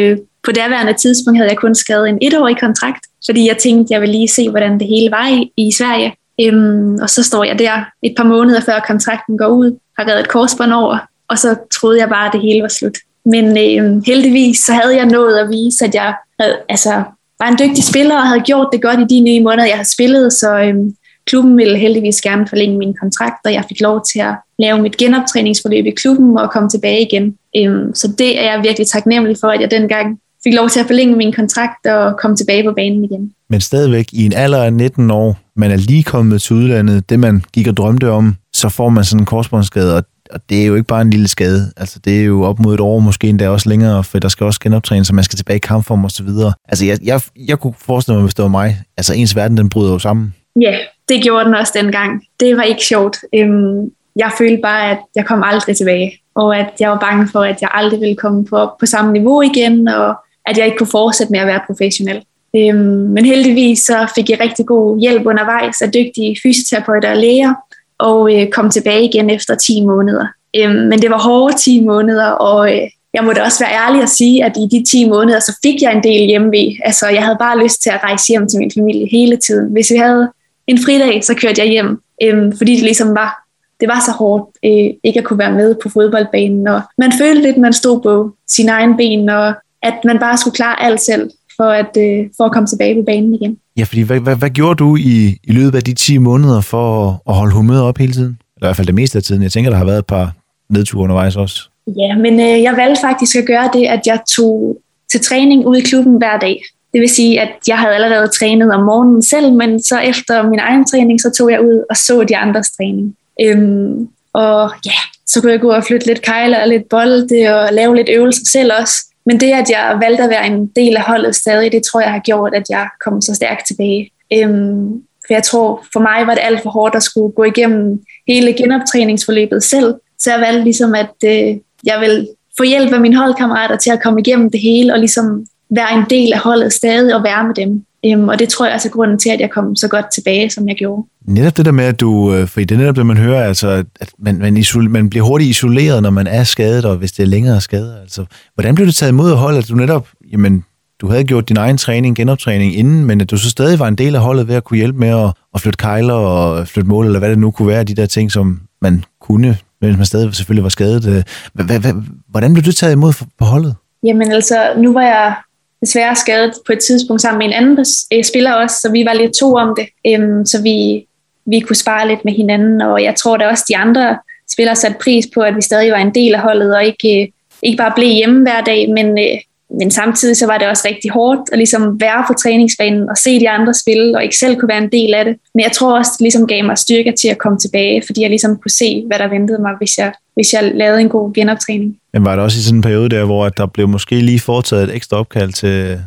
på daværende tidspunkt havde jeg kun skrevet en etårig kontrakt, fordi jeg tænkte, jeg ville lige se, hvordan det hele var i, i Sverige. Øhm, og så står jeg der et par måneder før kontrakten går ud, har reddet et korsbånd over, og så troede jeg bare, at det hele var slut. Men øhm, heldigvis så havde jeg nået at vise, at jeg havde, altså, var en dygtig spiller og havde gjort det godt i de nye måneder, jeg har spillet, så øhm, klubben ville heldigvis gerne forlænge min kontrakt, og jeg fik lov til at lave mit genoptræningsforløb i klubben og komme tilbage igen. Øhm, så det er jeg virkelig taknemmelig for, at jeg dengang fik lov til at forlænge min kontrakt og komme tilbage på banen igen. Men stadigvæk i en alder af 19 år, man er lige kommet til udlandet, det man gik og drømte om, så får man sådan en korsbåndsskade, og og det er jo ikke bare en lille skade. Altså, det er jo op mod et år, måske endda også længere, for der skal også genoptræne, så man skal tilbage i kampform og så videre. Altså, jeg, jeg, jeg kunne forestille mig, hvis det var mig, altså ens verden, den bryder jo sammen. Ja, det gjorde den også dengang. Det var ikke sjovt. Øhm, jeg følte bare, at jeg kom aldrig tilbage, og at jeg var bange for, at jeg aldrig ville komme på, på samme niveau igen, og at jeg ikke kunne fortsætte med at være professionel. Øhm, men heldigvis så fik jeg rigtig god hjælp undervejs af dygtige fysioterapeuter og læger, og øh, kom tilbage igen efter 10 måneder. Øhm, men det var hårde 10 måneder, og øh, jeg må da også være ærlig at sige, at i de 10 måneder, så fik jeg en del hjemmevæg. Altså, jeg havde bare lyst til at rejse hjem til min familie hele tiden. Hvis vi havde en fridag, så kørte jeg hjem, øhm, fordi det ligesom var, det var så hårdt øh, ikke at kunne være med på fodboldbanen. Og man følte lidt, at man stod på sin egen ben, og at man bare skulle klare alt selv for at, øh, for at komme tilbage på banen igen. Ja, fordi hvad, hvad, hvad gjorde du i, i løbet af de 10 måneder for at, at holde humøret op hele tiden? Eller i hvert fald det meste af tiden. Jeg tænker, der har været et par nedture undervejs også. Ja, men øh, jeg valgte faktisk at gøre det, at jeg tog til træning ude i klubben hver dag. Det vil sige, at jeg havde allerede trænet om morgenen selv, men så efter min egen træning, så tog jeg ud og så de andres træning. Øhm, og ja, så kunne jeg gå og flytte lidt kejler og lidt bolde og lave lidt øvelser selv også. Men det, at jeg valgte at være en del af holdet stadig, det tror jeg har gjort, at jeg kom så stærkt tilbage. Øhm, for jeg tror, for mig var det alt for hårdt at skulle gå igennem hele genoptræningsforløbet selv. Så jeg valgte ligesom, at øh, jeg vil få hjælp af mine holdkammerater til at komme igennem det hele, og ligesom være en del af holdet stadig og være med dem. Øhm, og det tror jeg altså er grunden til, at jeg kom så godt tilbage, som jeg gjorde. Netop det der med, at du, øh, for det er netop det, man hører, altså, at man, man, isol, man bliver hurtigt isoleret, når man er skadet, og hvis det er længere skadet. Altså, hvordan blev det taget imod af holdet, at du netop, jamen, du havde gjort din egen træning, genoptræning inden, men at du så stadig var en del af holdet ved at kunne hjælpe med at, at flytte kejler og flytte mål, eller hvad det nu kunne være, de der ting, som man kunne, mens man stadig selvfølgelig var skadet. Hvordan blev du taget imod på holdet? Jamen altså, nu var jeg desværre skadet på et tidspunkt sammen med en anden øh, spiller også, så vi var lidt to om det, øhm, så vi, vi kunne spare lidt med hinanden, og jeg tror da også, de andre spillere satte pris på, at vi stadig var en del af holdet, og ikke, øh, ikke bare blev hjemme hver dag, men, øh, men samtidig så var det også rigtig hårdt at ligesom være på træningsbanen og se de andre spille, og ikke selv kunne være en del af det. Men jeg tror også, det ligesom gav mig styrke til at komme tilbage, fordi jeg ligesom kunne se, hvad der ventede mig, hvis jeg, hvis jeg lavede en god genoptræning. Men var det også i sådan en periode der, hvor der blev måske lige foretaget et ekstra opkald til,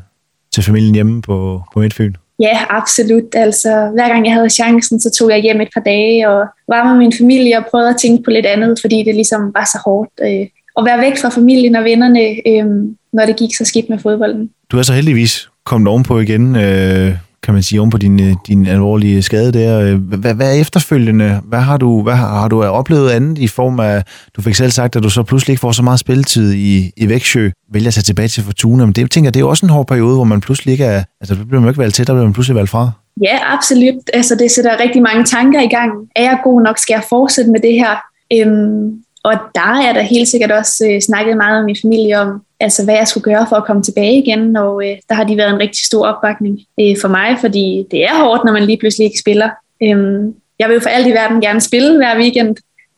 til familien hjemme på, på Midtfyn? Ja, absolut. Altså, hver gang jeg havde chancen, så tog jeg hjem et par dage og var med min familie og prøvede at tænke på lidt andet, fordi det ligesom var så hårdt. Øh, at være væk fra familien og vennerne, øh, når det gik så skidt med fodbolden. Du er så heldigvis kommet ovenpå igen, øh, kan man sige, ovenpå din, øh, din alvorlige skade der. Øh, hvad, hvad er efterfølgende? Hvad har du, hvad har, har du oplevet andet i form af, du fik selv sagt, at du så pludselig ikke får så meget spilletid i, i Vægtsjø, vælger at tage tilbage til Fortuna, men det, tænker det er jo også en hård periode, hvor man pludselig ikke er, altså det bliver man ikke valgt til, der bliver man pludselig valgt fra. Ja, absolut. Altså det sætter rigtig mange tanker i gang. Er jeg god nok? Skal jeg fortsætte med det her? Øhm, og der er der helt sikkert også øh, snakket meget med min familie om, altså hvad jeg skulle gøre for at komme tilbage igen, og øh, der har de været en rigtig stor opbakning øh, for mig, fordi det er hårdt, når man lige pludselig ikke spiller. Øhm, jeg vil jo for alt i verden gerne spille hver weekend,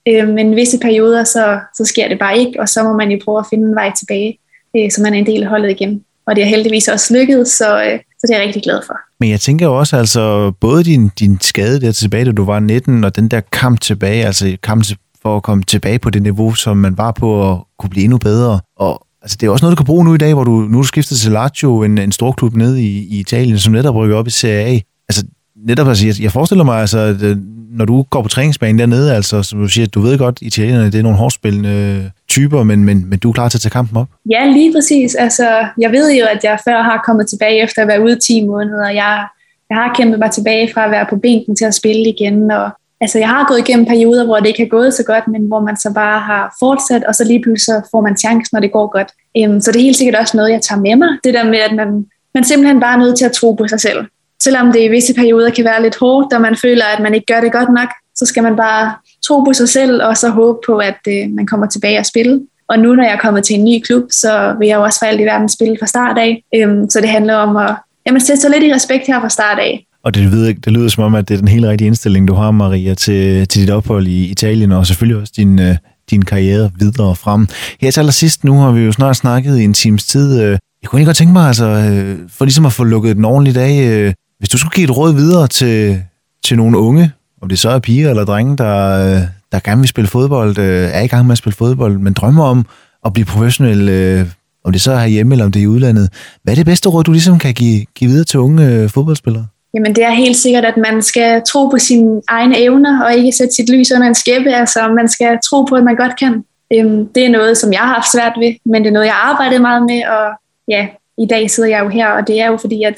øh, men visse perioder, så, så sker det bare ikke, og så må man jo prøve at finde en vej tilbage, øh, så man er en del af holdet igen. Og det er heldigvis også lykkedes, så, øh, så det er jeg rigtig glad for. Men jeg tænker jo også, altså både din, din skade der tilbage, da du var 19, og den der kamp tilbage, altså kamp for at komme tilbage på det niveau, som man var på og kunne blive endnu bedre. Og altså, det er også noget, du kan bruge nu i dag, hvor du nu er du skiftet til Lazio, en, en stor klub nede i, i Italien, som netop rykker op i Serie A. Altså, netop, altså, jeg, jeg forestiller mig, altså, at øh, når du går på træningsbanen dernede, altså, som du siger, du ved godt, italienerne, det er nogle hårdspillende typer, men, men, men du er klar til at tage kampen op? Ja, lige præcis. Altså, jeg ved jo, at jeg før har kommet tilbage efter at være ude 10 måneder. Jeg, jeg har kæmpet mig tilbage fra at være på bænken til at spille igen, og altså jeg har gået igennem perioder, hvor det ikke har gået så godt, men hvor man så bare har fortsat, og så lige pludselig så får man chancen, når det går godt. Um, så det er helt sikkert også noget, jeg tager med mig. Det der med, at man, man simpelthen bare er nødt til at tro på sig selv. Selvom det i visse perioder kan være lidt hårdt, og man føler, at man ikke gør det godt nok, så skal man bare tro på sig selv, og så håbe på, at øh, man kommer tilbage og spille. Og nu, når jeg er kommet til en ny klub, så vil jeg jo også for alt i verden spille fra start af. Um, så det handler om at jamen, sætte sig lidt i respekt her fra start af. Og det, ved, det lyder som om, at det er den helt rigtige indstilling, du har, Maria, til, til dit ophold i Italien, og selvfølgelig også din, øh, din karriere videre frem. Her til allersidst, nu har vi jo snart snakket i en times tid. Øh, jeg kunne ikke godt tænke mig, altså, øh, for ligesom at få lukket den ordentligt af, øh, hvis du skulle give et råd videre til, til nogle unge, om det så er piger eller drenge, der, øh, der gerne vil spille fodbold, øh, er i gang med at spille fodbold, men drømmer om at blive professionel, om det så er herhjemme eller om det er i udlandet. Hvad er det bedste råd, du ligesom kan give, give videre til unge fodboldspillere? Jamen det er helt sikkert, at man skal tro på sine egne evner, og ikke sætte sit lys under en skæppe. Altså man skal tro på, at man godt kan. Øhm, det er noget, som jeg har haft svært ved, men det er noget, jeg har arbejdet meget med, og ja, i dag sidder jeg jo her, og det er jo fordi, at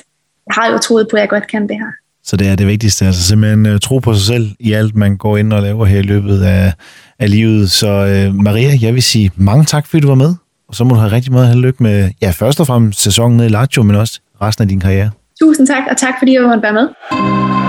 jeg har jo troet på, at jeg godt kan det her. Så det er det vigtigste, altså simpelthen uh, tro på sig selv i alt, man går ind og laver her i løbet af, af livet. Så uh, Maria, jeg vil sige mange tak, fordi du var med, og så må du have rigtig meget held og lykke med, ja, først og fremmest sæsonen i Lazio, men også resten af din karriere. Tusind tak, og tak fordi jeg måtte være med.